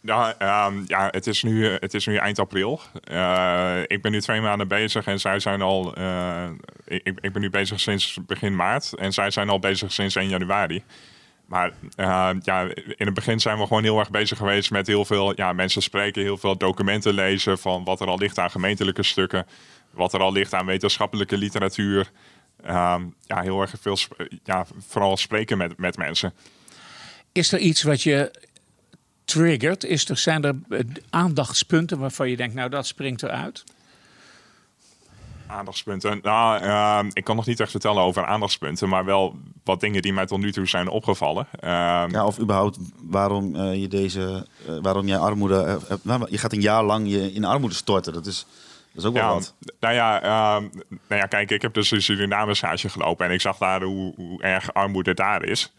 Ja, um, ja het, is nu, het is nu eind april. Uh, ik ben nu twee maanden bezig en zij zijn al. Uh, ik, ik ben nu bezig sinds begin maart en zij zijn al bezig sinds 1 januari. Maar uh, ja, in het begin zijn we gewoon heel erg bezig geweest met heel veel ja, mensen spreken, heel veel documenten lezen van wat er al ligt aan gemeentelijke stukken, wat er al ligt aan wetenschappelijke literatuur. Um, ja, heel erg veel, ja, vooral spreken met, met mensen. Is er iets wat je triggert? Is er, zijn er aandachtspunten waarvan je denkt, nou dat springt eruit? Aandachtspunten. Nou, uh, ik kan nog niet echt vertellen over aandachtspunten, maar wel wat dingen die mij tot nu toe zijn opgevallen. Uh, ja, of überhaupt waarom uh, je deze, uh, waarom jij armoede, je gaat een jaar lang je in armoede storten. Dat is, dat is ook wel ja, wat. Nou ja, nou ja, kijk, ik heb dus een Suriname stage gelopen en ik zag daar hoe, hoe erg armoede daar is.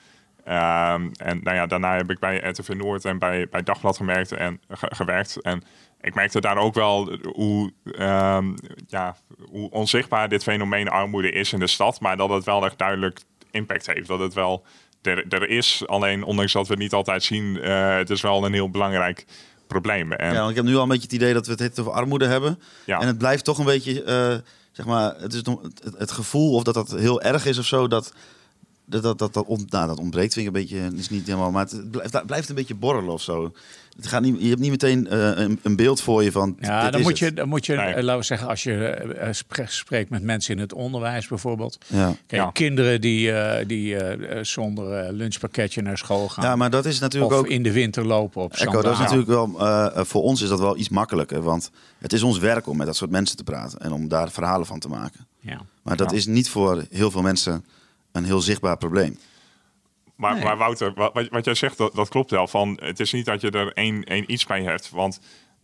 Um, en nou ja, daarna heb ik bij RTV Noord en bij, bij Dagblad gemerkt en, ge gewerkt. En ik merkte daar ook wel hoe, um, ja, hoe onzichtbaar dit fenomeen armoede is in de stad. Maar dat het wel echt duidelijk impact heeft. Dat het wel er, er is, alleen ondanks dat we het niet altijd zien, uh, het is wel een heel belangrijk probleem. En, Ja, ik heb nu al een beetje het idee dat we het over armoede hebben. Ja. En het blijft toch een beetje, eh, zeg maar, het, is het gevoel of dat dat heel erg is of zo, dat dat, dat, dat, dat, on- nou, dat ontbreekt vind ik een beetje, is niet helemaal, maar het blijft, blijft een beetje borrelen of zo. Het gaat niet, je hebt niet meteen eh, een, een beeld voor je van. Ja, dit dan is moet, je, dan moet je, Nee. eh, laten we zeggen, als je eh, spre- spreekt met mensen in het onderwijs bijvoorbeeld. Ja. Kijk, Ja. kinderen die, eh, die zonder lunchpakketje naar school gaan. ja, maar dat is natuurlijk of ook. in de winter lopen op Echo, dat is natuurlijk wel, voor ons is dat wel iets makkelijker. Want het is ons werk om met dat soort mensen te praten en om daar verhalen van te maken. Ja. Maar dat Ja. is niet voor heel veel mensen een heel zichtbaar probleem. Maar, Nee. maar Wouter, wat, wat- jij zegt, dat, dat klopt wel. Van, het is niet dat je er één, één iets bij hebt. Want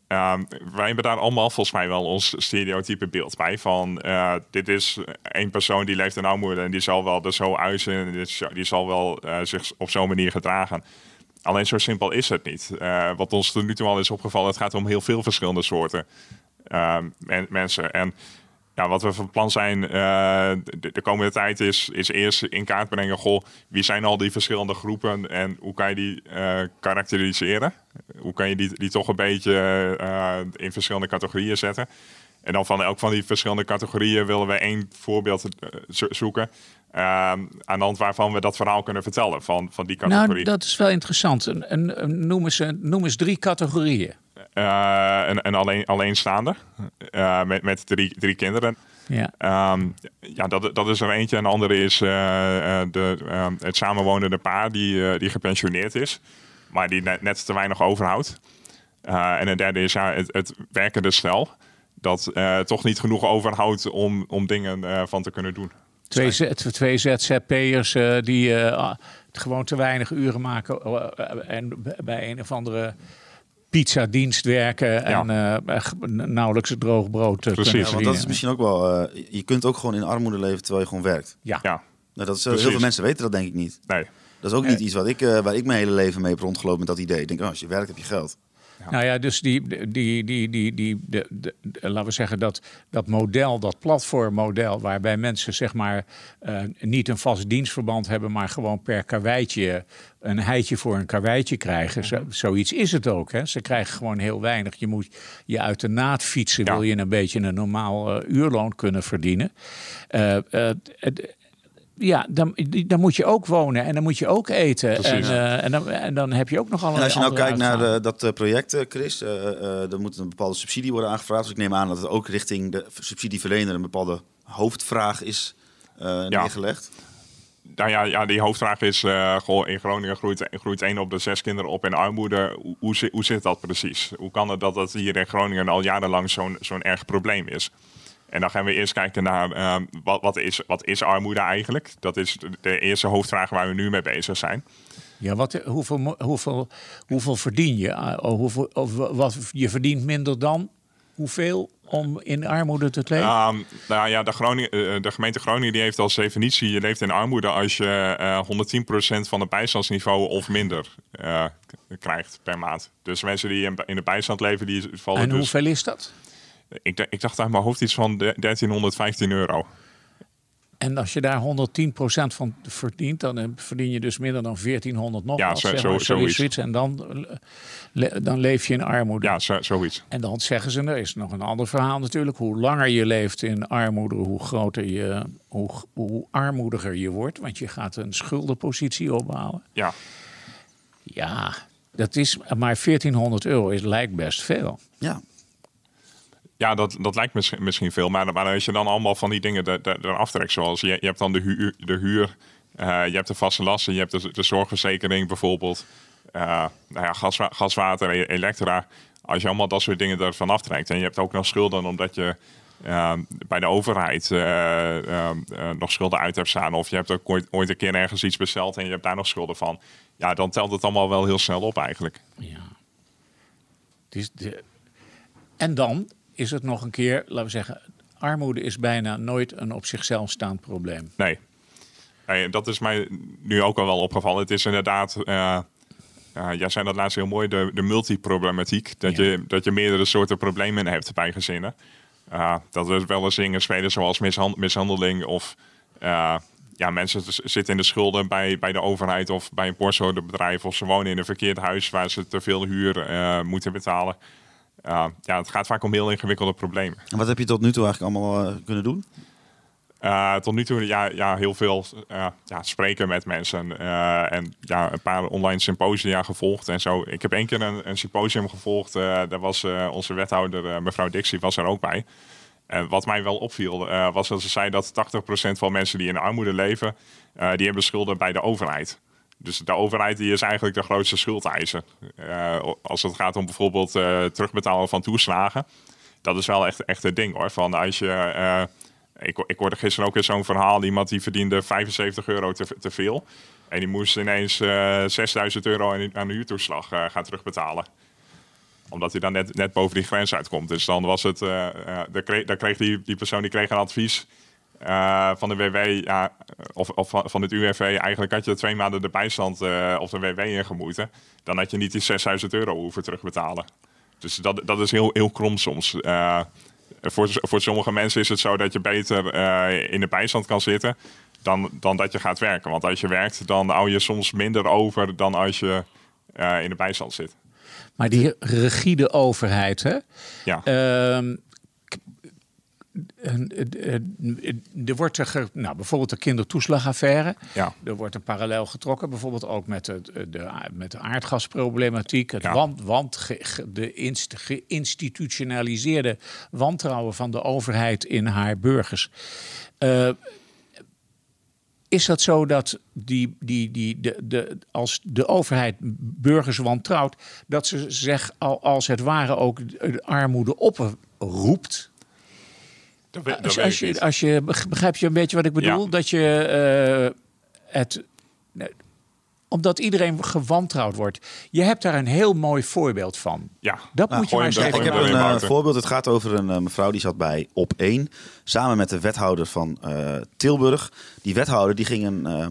ehm, wij hebben daar allemaal volgens mij wel ons stereotype beeld bij. Van eh, dit is één persoon die leeft in armoede en die zal wel er zo uiten. En die, zal- die zal wel eh, zich op zo'n manier gedragen. Alleen zo simpel is het niet. Eh, wat ons tot nu toe al is opgevallen, het gaat om heel veel verschillende soorten ehm, men- mensen. En ja, wat we van plan zijn eh, de, de komende tijd is, is eerst in kaart brengen... Goh, wie zijn al die verschillende groepen en hoe kan je die eh, karakteriseren? Hoe kan je die, die toch een beetje eh, in verschillende categorieën zetten? En dan van elk van die verschillende categorieën willen we één voorbeeld zo- zoeken... eh, aan de hand waarvan we dat verhaal kunnen vertellen van, van die categorie. Nou, dat is wel interessant. Een- noem, eens, een- noem eens drie categorieën. Eh, een, een alleen, alleenstaande eh, met, met drie, drie kinderen. Ja. Ehm, ja, dat, dat is er eentje. En de andere is eh, de, ehm, het samenwonende paar die, die gepensioneerd is, maar die net, net te weinig overhoudt. En een derde is ja, het, het werkende stel, dat toch niet genoeg overhoudt om, om dingen van te kunnen doen. Twee, Z- twee ZZP'ers die ah, gewoon te weinig uren maken en bij een of andere pizzadienst werken en eh, nauwelijks het droog brood eh, Precies. kunnen Ja, want dat is misschien ook wel. eh, je kunt ook gewoon in armoede leven terwijl je gewoon werkt. Ja. Ja, Nou, dat is, Precies. heel veel mensen weten dat denk ik niet. nee. Dat is ook niet iets wat ik, eh, waar ik mijn hele leven mee heb rondgelopen met dat idee. Ik denk, oh, als je werkt heb je geld. Nou ja, dus die, die, die, die, die, de, de, de- laten we zeggen, dat, dat model, dat platformmodel, waarbij mensen zeg maar eh, niet een vast dienstverband hebben, maar gewoon per karweitje een heitje voor een karweitje krijgen. Zo, zoiets is het ook. Hè? Ze krijgen gewoon heel weinig. Je moet je uit de naad fietsen, Ja. wil je een beetje een normaal eh, uurloon kunnen verdienen. Eh, het- ja, dan, dan moet je ook wonen en dan moet je ook eten. En, eh, en, dan, en dan heb je ook nog En allerlei als je nou kijkt naar de- dat eh, project, eh, Chris, eh eh, er moet een bepaalde subsidie worden aangevraagd. Dus ik neem aan dat het ook richting de subsidieverlener een bepaalde hoofdvraag is eh, Ja. neergelegd. Nou ja, ja, die hoofdvraag is, eh, goh, in Groningen groeit, groeit één op de zes kinderen op in armoede. Hoe, hoe, zit- hoe zit dat precies? Hoe kan het dat dat hier in Groningen al jarenlang zo'n zo'n erg probleem is? En dan gaan we eerst kijken naar ehm, wat, wat, is, wat is armoede eigenlijk? Dat is de, eerste hoofdvraag waar we nu mee bezig zijn. Ja, wat, hoeveel, hoeveel, hoeveel verdien je? Ah, oh, hoeveel, of wat, je verdient minder dan hoeveel om in armoede te leven? Ehm, nou ja, de, Groningen, eh, de gemeente Groningen die heeft als definitie... je leeft in armoede als je eh 110% van het bijstandsniveau of minder eh, krijgt per maand. Dus mensen die in, in de bijstand leven, die vallen en dus... hoeveel is dat? Ik, ik dacht uit mijn hoofd iets van de- 1315 euro. En als je daar 110% van verdient, dan eh, verdien je dus minder dan 1400 nog. Ja, wat, zo- zeg zo- maar, zoiets. En dan, le- dan leef je in armoede. Ja, zo, zoiets. En dan zeggen ze, er is nog een ander verhaal natuurlijk. Hoe langer je leeft in armoede, hoe groter je, hoe, hoe armoediger je wordt. Want je gaat een schuldenpositie opbouwen. Ja, Ja, dat is, maar 1400 euro is, lijkt best veel. Ja, ja dat, dat lijkt misschien, misschien veel. Maar, maar als je dan allemaal van die dingen er- er- eraf trekt... zoals je, je hebt dan de huur, de huur eh, je hebt de vaste lasten... je hebt de, zorgverzekering bijvoorbeeld... eh, nou ja, gaswater, e- elektra... Als je allemaal dat soort dingen ervan aftrekt... en je hebt ook nog schulden omdat je... eh, bij de overheid nog schulden uit hebt staan. Of je hebt ook ooit, ooit een keer ergens iets besteld en je hebt daar nog schulden van. Ja, dan telt het allemaal wel heel snel op eigenlijk. Ja. Is de... En dan is het nog een keer, laten we zeggen, armoede is bijna nooit een op zichzelf staand probleem. Nee. nee dat is mij nu ook al wel opgevallen. Het is inderdaad, eh eh, jij zei dat laatst heel mooi, de, de multiproblematiek. Dat, Ja. je, dat je meerdere soorten problemen hebt bij gezinnen. Eh, dat we wel eens dingen spelen zoals mishan- mishandeling of eh, ja, mensen zitten in de schulden bij, bij de overheid of bij een postorderbedrijf. Of ze wonen in een verkeerd huis waar ze te veel huur eh, moeten betalen. Uh, ja, het gaat vaak om heel ingewikkelde problemen. En wat heb je tot nu toe eigenlijk allemaal uh, kunnen doen? Uh, tot nu toe ja, ja, heel veel uh, ja, spreken met mensen en ja, een paar online symposia gevolgd en zo. Ik heb één keer een, een symposium gevolgd. daar was onze wethouder, mevrouw Dixie, was er ook bij. En wat mij wel opviel, was dat ze zei dat 80% van mensen die in armoede leven, die hebben schulden bij de overheid. Dus de overheid die is eigenlijk de grootste schuldeiser. als het gaat om bijvoorbeeld terugbetalen van toeslagen. Dat is wel echt, echt het ding hoor. Van als je ik, ik hoorde gisteren ook eens zo'n verhaal. Iemand die verdiende 75 euro te, veel. En die moest ineens uh, 6000 euro aan, huurtoeslag uh, gaan terugbetalen. Omdat hij dan net, net boven die grens uitkomt. Dus dan was het. Uh, daar kreeg, daar kreeg die, die persoon die kreeg een advies. Van de WW ja, of, of van het UWV, eigenlijk had je twee maanden de bijstand of de WW ingemoeten. Dan had je niet die 6000 euro hoeven terugbetalen. Dus dat, dat is heel, heel krom soms voor, voor sommige mensen is het zo dat je beter in de bijstand kan zitten dan, dan dat je gaat werken. Want als je werkt, dan hou je soms minder over dan als je in de bijstand zit. Maar die rigide overheid, hè? Ja. Uh, er wordt er, nou, bijvoorbeeld de kindertoeslagaffaire. Ja. Er wordt een parallel getrokken, bijvoorbeeld ook met de, de, met de aardgasproblematiek. Het ja. want, want, de inst, geïnstitutionaliseerde wantrouwen van de overheid in haar burgers. Uh, is dat zo dat die, die, die, de, de, als de overheid burgers wantrouwt, dat ze zich al als het ware ook de armoede oproept? Dat weet, dat als, je, als je begrijp je een beetje wat ik bedoel, Ja. dat je uh, het nee, omdat iedereen gewantrouwd wordt. Je hebt daar een heel mooi voorbeeld van. Ja. Dat Nou, moet je maar even ik heb een uh, Wouter. voorbeeld. Het gaat over een uh, mevrouw die zat bij Op 1. Samen met de wethouder van uh, Tilburg. Die wethouder die ging een uh,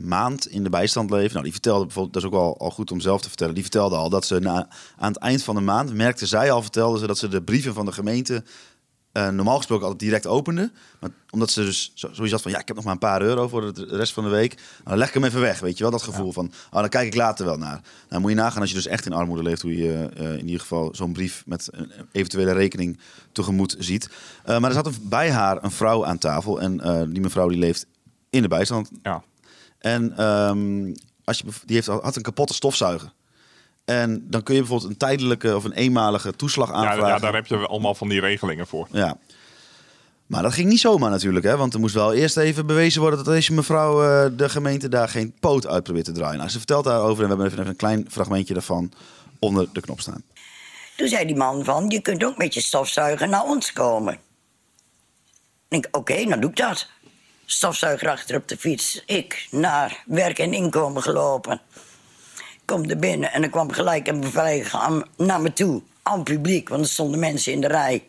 maand in de bijstand leven. Nou, die vertelde bijvoorbeeld, dat is ook al, al goed om zelf te vertellen. Die vertelde al dat ze na, aan het eind van de maand, merkte zij al, vertelde ze dat ze de brieven van de gemeente uh, normaal gesproken altijd direct opende. Maar omdat ze dus zoiets had van, ja, ik heb nog maar een paar euro voor de rest van de week. Nou, dan leg ik hem even weg, weet je wel. Dat gevoel ja. van, oh, dan kijk ik later wel naar. Nou, moet je nagaan als je dus echt in armoede leeft, hoe je uh, in ieder geval zo'n brief met een eventuele rekening tegemoet ziet. Uh, maar er zat een, bij haar een vrouw aan tafel. En die mevrouw die leeft in de bijstand. Ja. En um, als je, die heeft, had een kapotte stofzuiger. En dan kun je bijvoorbeeld een tijdelijke of een eenmalige toeslag aanvragen. Ja, ja, daar heb je allemaal van die regelingen voor. Ja. Maar dat ging niet zomaar natuurlijk, hè? want er moest wel eerst even bewezen worden dat deze mevrouw uh, de gemeente daar geen poot uit probeert te draaien. Nou, ze vertelt daarover en we hebben even een klein fragmentje daarvan onder de knop staan. Toen zei die man van, je kunt ook met je stofzuiger naar ons komen. Ik denk, oké, okay, dan doe ik dat. Stofzuiger achter op de fiets. Ik naar werk en inkomen gelopen kom er binnen en er kwam gelijk een beveiliger naar me toe. Aan publiek, want er stonden mensen in de rij.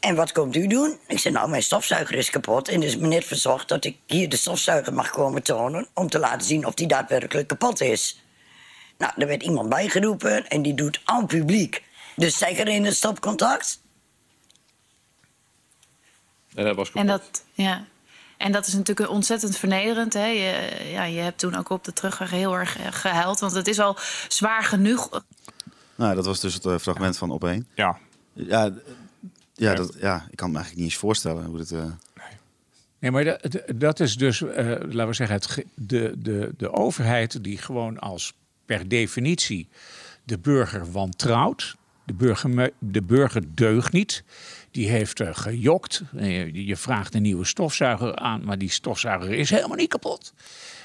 En wat komt u doen? Ik zei, nou, mijn stofzuiger is kapot. En het is me net verzocht dat ik hier de stofzuiger mag komen tonen... om te laten zien of die daadwerkelijk kapot is. Nou, er werd iemand bijgeroepen en die doet aan publiek. De stekker in het stopcontact. En dat was kapot. En dat, ja. En dat is natuurlijk ontzettend vernederend. Hè? Je, ja, je hebt toen ook op de terugweg heel erg gehuild. Want het is al zwaar genoeg. Nou, dat was dus het uh, fragment van op één. Ja. Ja, ja, dat, ja, ik kan me eigenlijk niet eens voorstellen hoe het... Uh... Nee, maar dat, dat is dus, uh, laten we zeggen, het, de, de, de overheid die gewoon als per definitie de burger wantrouwt. De burger, de burger deugt niet. Die heeft uh, gejokt. Je, je, vraagt een nieuwe stofzuiger aan, maar die stofzuiger is helemaal niet kapot.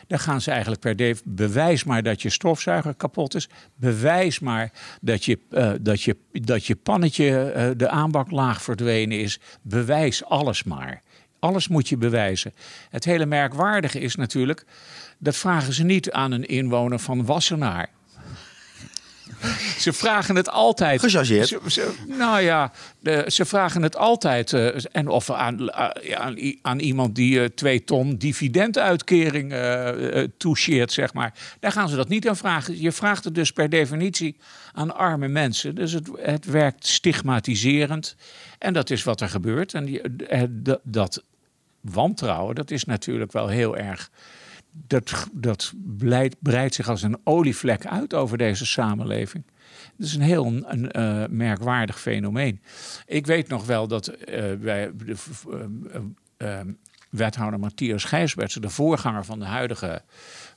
Dan gaan ze eigenlijk per def. Bewijs maar dat je stofzuiger kapot is. Bewijs maar dat je, uh, dat je, dat je pannetje de aanbaklaag verdwenen is. Bewijs alles maar. Alles moet je bewijzen. Het hele merkwaardige is natuurlijk. Dat vragen ze niet aan een inwoner van Wassenaar. Ze vragen het altijd. Gechargeerd. Ze, ze, nou ja, de, ze vragen het altijd. Uh, en of aan, uh, aan, aan, iemand die uh, twee ton dividenduitkering toucheert, zeg maar. Daar gaan ze dat niet aan vragen. Je vraagt het dus per definitie aan arme mensen. Dus het, het werkt stigmatiserend. En dat is wat er gebeurt. En die, dat wantrouwen, dat is natuurlijk wel heel erg. Dat, dat breidt, zich als een olievlek uit over deze samenleving. Het is een heel een, uh, merkwaardig fenomeen. Ik weet nog wel dat uh, wij, de, uh, wethouder Matthias Gijsberts, de voorganger van de huidige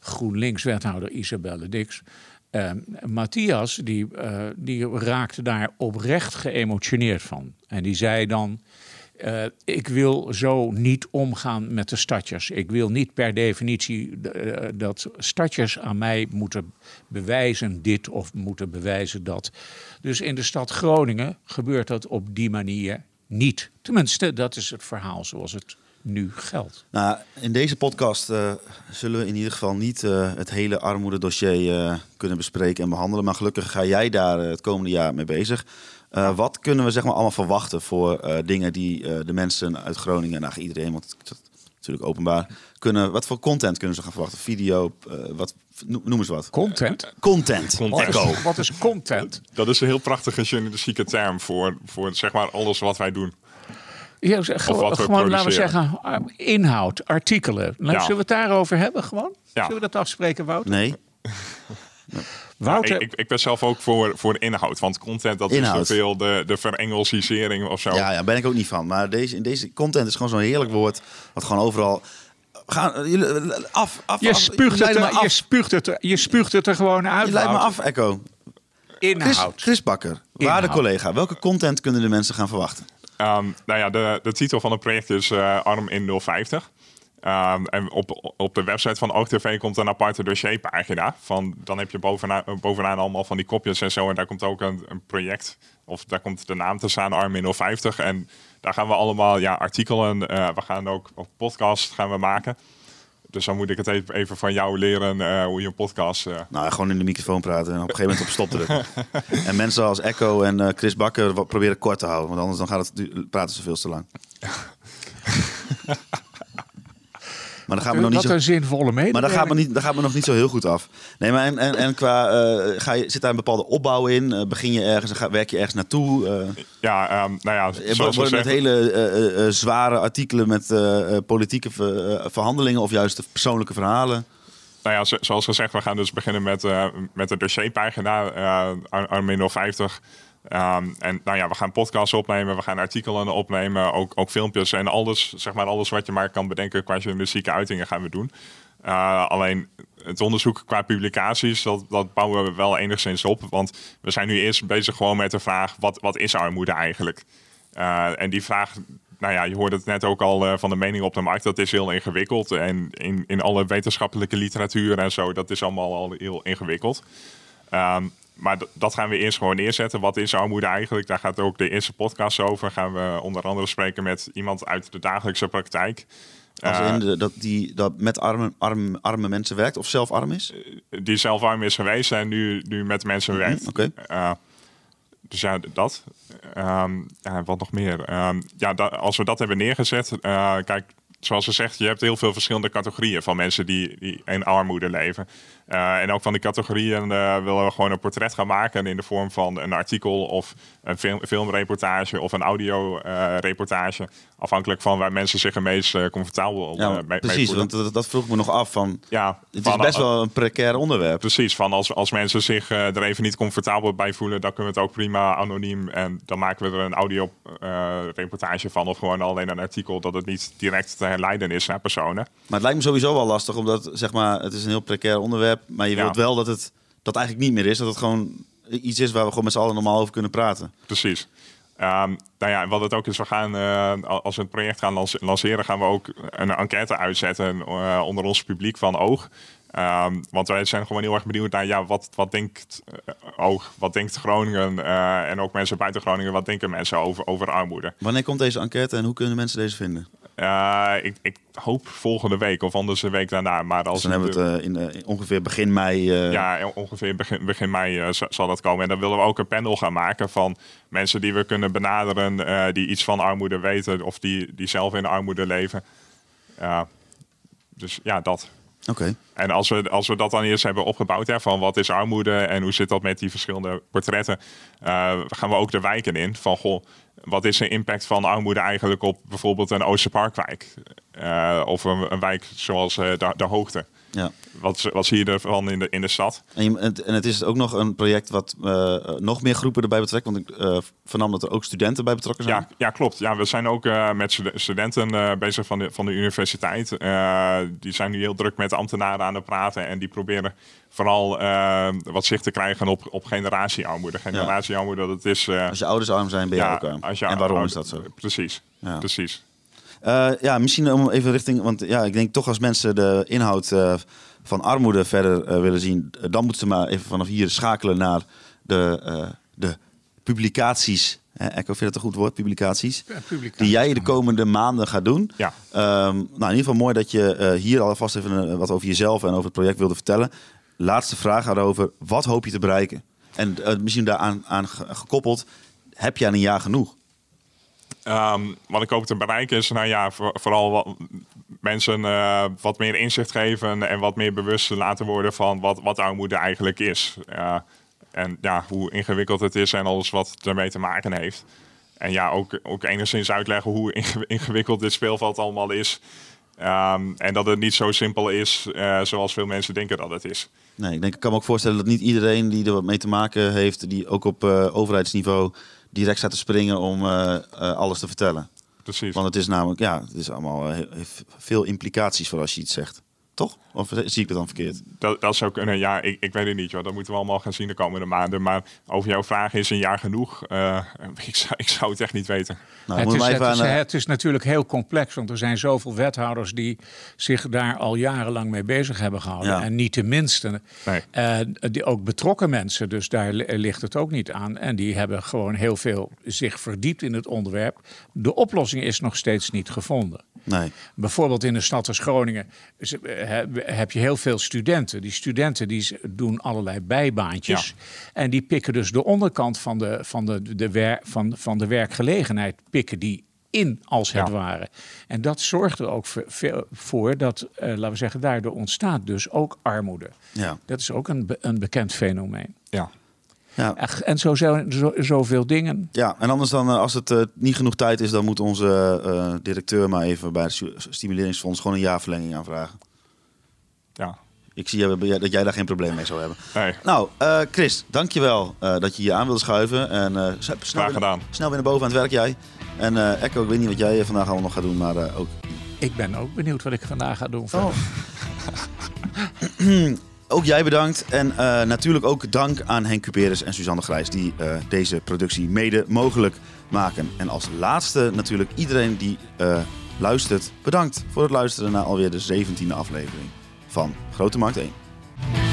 GroenLinks-wethouder Isabelle Dix. Matthias, die, die raakte daar oprecht geëmotioneerd van. En die zei dan. Uh, ik wil zo niet omgaan met de stadjers. Ik wil niet per definitie uh, dat stadjers aan mij moeten bewijzen dit of moeten bewijzen dat. Dus in de stad Groningen gebeurt dat op die manier niet. Tenminste, dat is het verhaal zoals het nu geldt. Nou, in deze podcast uh, zullen we in ieder geval niet het hele armoededossier kunnen bespreken en behandelen. Maar gelukkig ga jij daar het komende jaar mee bezig. Uh, wat kunnen we zeg maar allemaal verwachten voor uh, dingen die uh, de mensen uit Groningen, nou iedereen, want het is natuurlijk openbaar, kunnen, wat voor content kunnen ze gaan verwachten? Video, wat, noem eens wat. Content? Content. content. Wat, is, wat is content? Dat is een heel prachtige journalistieke term voor, voor zeg maar alles wat wij doen. Ja, gewoon, gewoon laten we zeggen, inhoud, artikelen. Ja. Zullen we het daarover hebben gewoon? Ja. Zullen we dat afspreken, (laughs) Wouter? Nee. Wouter... Ja, ik, ik, ben zelf ook voor, voor de inhoud. Want content, dat inhoud. is te veel de, de verengelsisering of zo. Ja, ja, ben ik ook niet van. Maar deze, in deze content is gewoon zo'n heerlijk woord. Wat gewoon overal... Gaan, jullie, af, af, je, af, spuugt het, af. je, spuugt het, er, je spuugt het er gewoon uit. Je leidt me af, Echo. Inhoud. Chris, Chris Bakker, waarde collega. Welke content kunnen de mensen gaan verwachten? Um, nou ja, de, de titel van het project is uh, Arm in 050. Um, en op, op de website van OogTV komt een aparte dossierpagina. Van, dan heb je bovenaan, bovenaan allemaal van die kopjes en zo. En daar komt ook een, een project, of daar komt de naam te staan, Armin 050. En daar gaan we allemaal ja, artikelen, uh, we gaan ook op podcast gaan we maken. Dus dan moet ik het even, van jou leren uh, hoe je een podcast... Uh... Nou, gewoon in de microfoon praten en op een gegeven moment op stop drukken. (laughs) en mensen als Echo en uh, Chris Bakker proberen kort te houden. Want anders dan gaat het praten ze veel te lang. (laughs) Maar dan gaan we nog niet Wat zo, een zinvolle mededeling. Maar dan gaat, me niet, dan gaat me nog niet zo heel goed af. Nee, maar en, en, en qua, uh, ga je, zit daar een bepaalde opbouw in? Uh, begin je ergens en ga, werk je ergens naartoe? Uh, ja, um, nou ja, zoals Worden het hele zware artikelen met politieke ver, verhandelingen of juist de persoonlijke verhalen? Nou ja, zoals gezegd, we gaan dus beginnen met, met de dossierpagina Armin 050. Um, en nou ja, we gaan podcasts opnemen, we gaan artikelen opnemen, ook, ook filmpjes en alles, zeg maar, alles wat je maar kan bedenken qua journalistieke uitingen gaan we doen. Uh, alleen het onderzoek qua publicaties, dat, dat bouwen we wel enigszins op. Want we zijn nu eerst bezig gewoon met de vraag, wat, wat is armoede eigenlijk? Uh, en die vraag, nou ja, je hoorde het net ook al uh, van de mening op de markt, dat is heel ingewikkeld. En in, in alle wetenschappelijke literatuur en zo, dat is allemaal al heel ingewikkeld. Um, maar dat gaan we eerst gewoon neerzetten. Wat is armoede eigenlijk? Daar gaat ook de eerste podcast over. Gaan we onder andere spreken met iemand uit de dagelijkse praktijk. Als in de, dat die dat met arme, arme, arme mensen werkt of zelf arm is? Die zelf arm is geweest en nu, nu met mensen werkt. Oké. Okay. Uh, dus ja, dat. Um, ja, wat nog meer? Um, ja, als we dat hebben neergezet, uh, kijk, zoals ze zegt, je hebt heel veel verschillende categorieën van mensen die, die in armoede leven. Uh, en ook van die categorieën uh, willen we gewoon een portret gaan maken in de vorm van een artikel of een film, filmreportage of een audioreportage. Afhankelijk van waar mensen zich het meest comfortabel ja, mee, Precies, mee want dat, dat, vroeg me nog af van. Ja, het van, is best wel een precair onderwerp. Precies, van als, als mensen zich er even niet comfortabel bij voelen, dan kunnen we het ook prima anoniem. En dan maken we er een audioreportage van of gewoon alleen een artikel dat het niet direct te herleiden is naar personen. Maar het lijkt me sowieso wel lastig, omdat zeg maar, het is een heel precair onderwerp. Maar je Ja. wilt wel dat het dat eigenlijk niet meer is. Dat het gewoon iets is waar we gewoon met z'n allen normaal over kunnen praten. Precies. Ehm, nou ja, wat het ook is, we gaan, eh, als we het project gaan lance- lanceren, gaan we ook een enquête uitzetten eh, onder ons publiek van Oog. Ehm, want wij zijn gewoon heel erg benieuwd naar, ja, wat, wat denkt eh, Oog, wat denkt Groningen en ook mensen buiten Groningen, wat denken mensen over, over armoede? Wanneer komt deze enquête en hoe kunnen mensen deze vinden? Eh, ik, ik hoop volgende week of anders de week daarna. Maar als Dus dan hebben we het eh, in, eh, in ongeveer begin mei. Ja, ongeveer begin, begin mei zal dat komen. En dan willen we ook een panel gaan maken van mensen die we kunnen benaderen, die iets van armoede weten of die, die zelf in armoede leven. Ja, dus ja, dat. En als we, als we dat dan eerst hebben opgebouwd, hè, van wat is armoede en hoe zit dat met die verschillende portretten, eh, gaan we ook de wijken in. Van goh, wat is de impact van armoede eigenlijk op bijvoorbeeld een Oosterparkwijk? Uh, of een, een, wijk zoals uh, de, de Hoogte. Ja. Wat, wat zie je ervan in de, in de stad? En, je, en het is ook nog een project wat uh, nog meer groepen erbij betrekt. Want ik uh, vernam dat er ook studenten bij betrokken zijn. Ja, ja klopt. Ja, we zijn ook uh, met studenten bezig van de, van de universiteit. die zijn nu heel druk met ambtenaren aan het praten. En die proberen vooral wat zicht te krijgen op, op generatiearmoede. Generatiearmoede, dat is... als je ouders arm zijn, ben je ja, ook arm. En waarom is dat zo? Precies, ja. precies. Uh, ja, misschien om even richting. Want ja, ik denk toch als mensen de inhoud uh, van armoede verder uh, willen zien, dan moeten ze maar even vanaf hier schakelen naar de, de publicaties. Hè, Echo, vind je dat een goed woord? Publicaties. Ja, publicaties. Die jij de komende maanden gaat doen. Ja. Um, nou, in ieder geval mooi dat je hier alvast even wat over jezelf en over het project wilde vertellen. Laatste vraag gaat over: wat hoop je te bereiken? En misschien daaraan aan gekoppeld, heb je aan een jaar genoeg? Um, wat ik hoop te bereiken is, nou ja, voor, vooral wat, mensen uh, wat meer inzicht geven en wat meer bewust laten worden van wat, wat armoede eigenlijk is. Uh, en ja, hoe ingewikkeld het is en alles wat ermee te maken heeft. En ja, ook, ook enigszins uitleggen hoe ingewikkeld dit speelveld allemaal is. Um, en dat het niet zo simpel is uh, zoals veel mensen denken dat het is. Nee, ik denk, ik kan me ook voorstellen dat niet iedereen die er wat mee te maken heeft, die ook op overheidsniveau direct staat te springen om uh, uh, alles te vertellen. Precies. Want het is namelijk, ja, het is allemaal uh, heeft veel implicaties voor als je iets zegt. Toch? Of zie ik het dan verkeerd? Dat, dat zou kunnen, ja, ik, ik weet het niet, joh. Dat moeten we allemaal gaan zien de komende maanden. Maar over jouw vraag is een jaar genoeg? Uh, (laughs) ik, zou, ik zou het echt niet weten. Nou, het, is, het, is, het, is, natuurlijk heel complex, want er zijn zoveel wethouders die zich daar al jarenlang mee bezig hebben gehouden. Ja. En niet de minste. Nee. Uh, die, ook betrokken mensen, dus daar ligt het ook niet aan. En die hebben gewoon heel veel zich verdiept in het onderwerp. De oplossing is nog steeds niet gevonden. Nee. Bijvoorbeeld in de stad als Groningen heb je heel veel studenten. Die studenten die doen allerlei bijbaantjes. Ja. En die pikken dus de onderkant van de, van de, de, wer, van, van de werkgelegenheid pikken die in, als het Ja. ware. En dat zorgt er ook voor, voor dat, uh, laten we zeggen, daardoor ontstaat dus ook armoede. Ja. Dat is ook een, be een bekend fenomeen. Ja. Ja. Ach, En zo, zo, zo, zoveel dingen. Ja, en anders dan, uh, als het uh, niet genoeg tijd is, dan moet onze uh, directeur maar even bij het Stimuleringsfonds gewoon een jaarverlenging aanvragen. Ja. Ik zie dat jij daar geen probleem mee zou hebben. Nee. Nou, uh, Chris, dankjewel uh, dat je hier aan wilde schuiven. En, uh, snel, Graag gedaan. Weer, snel weer naar boven aan het werk jij. En uh, Echo, ik weet niet wat jij vandaag allemaal nog gaat doen, maar uh, ook... Ik ben ook benieuwd wat ik vandaag ga doen. Oh. (clears throat) (clears throat) ook jij bedankt. En uh, natuurlijk ook dank aan Henk Cuperus en Suzanne Grijs... die uh, deze productie mede mogelijk maken. En als laatste natuurlijk iedereen die uh, luistert... bedankt voor het luisteren naar alweer de 17e aflevering van Grote Markt 1.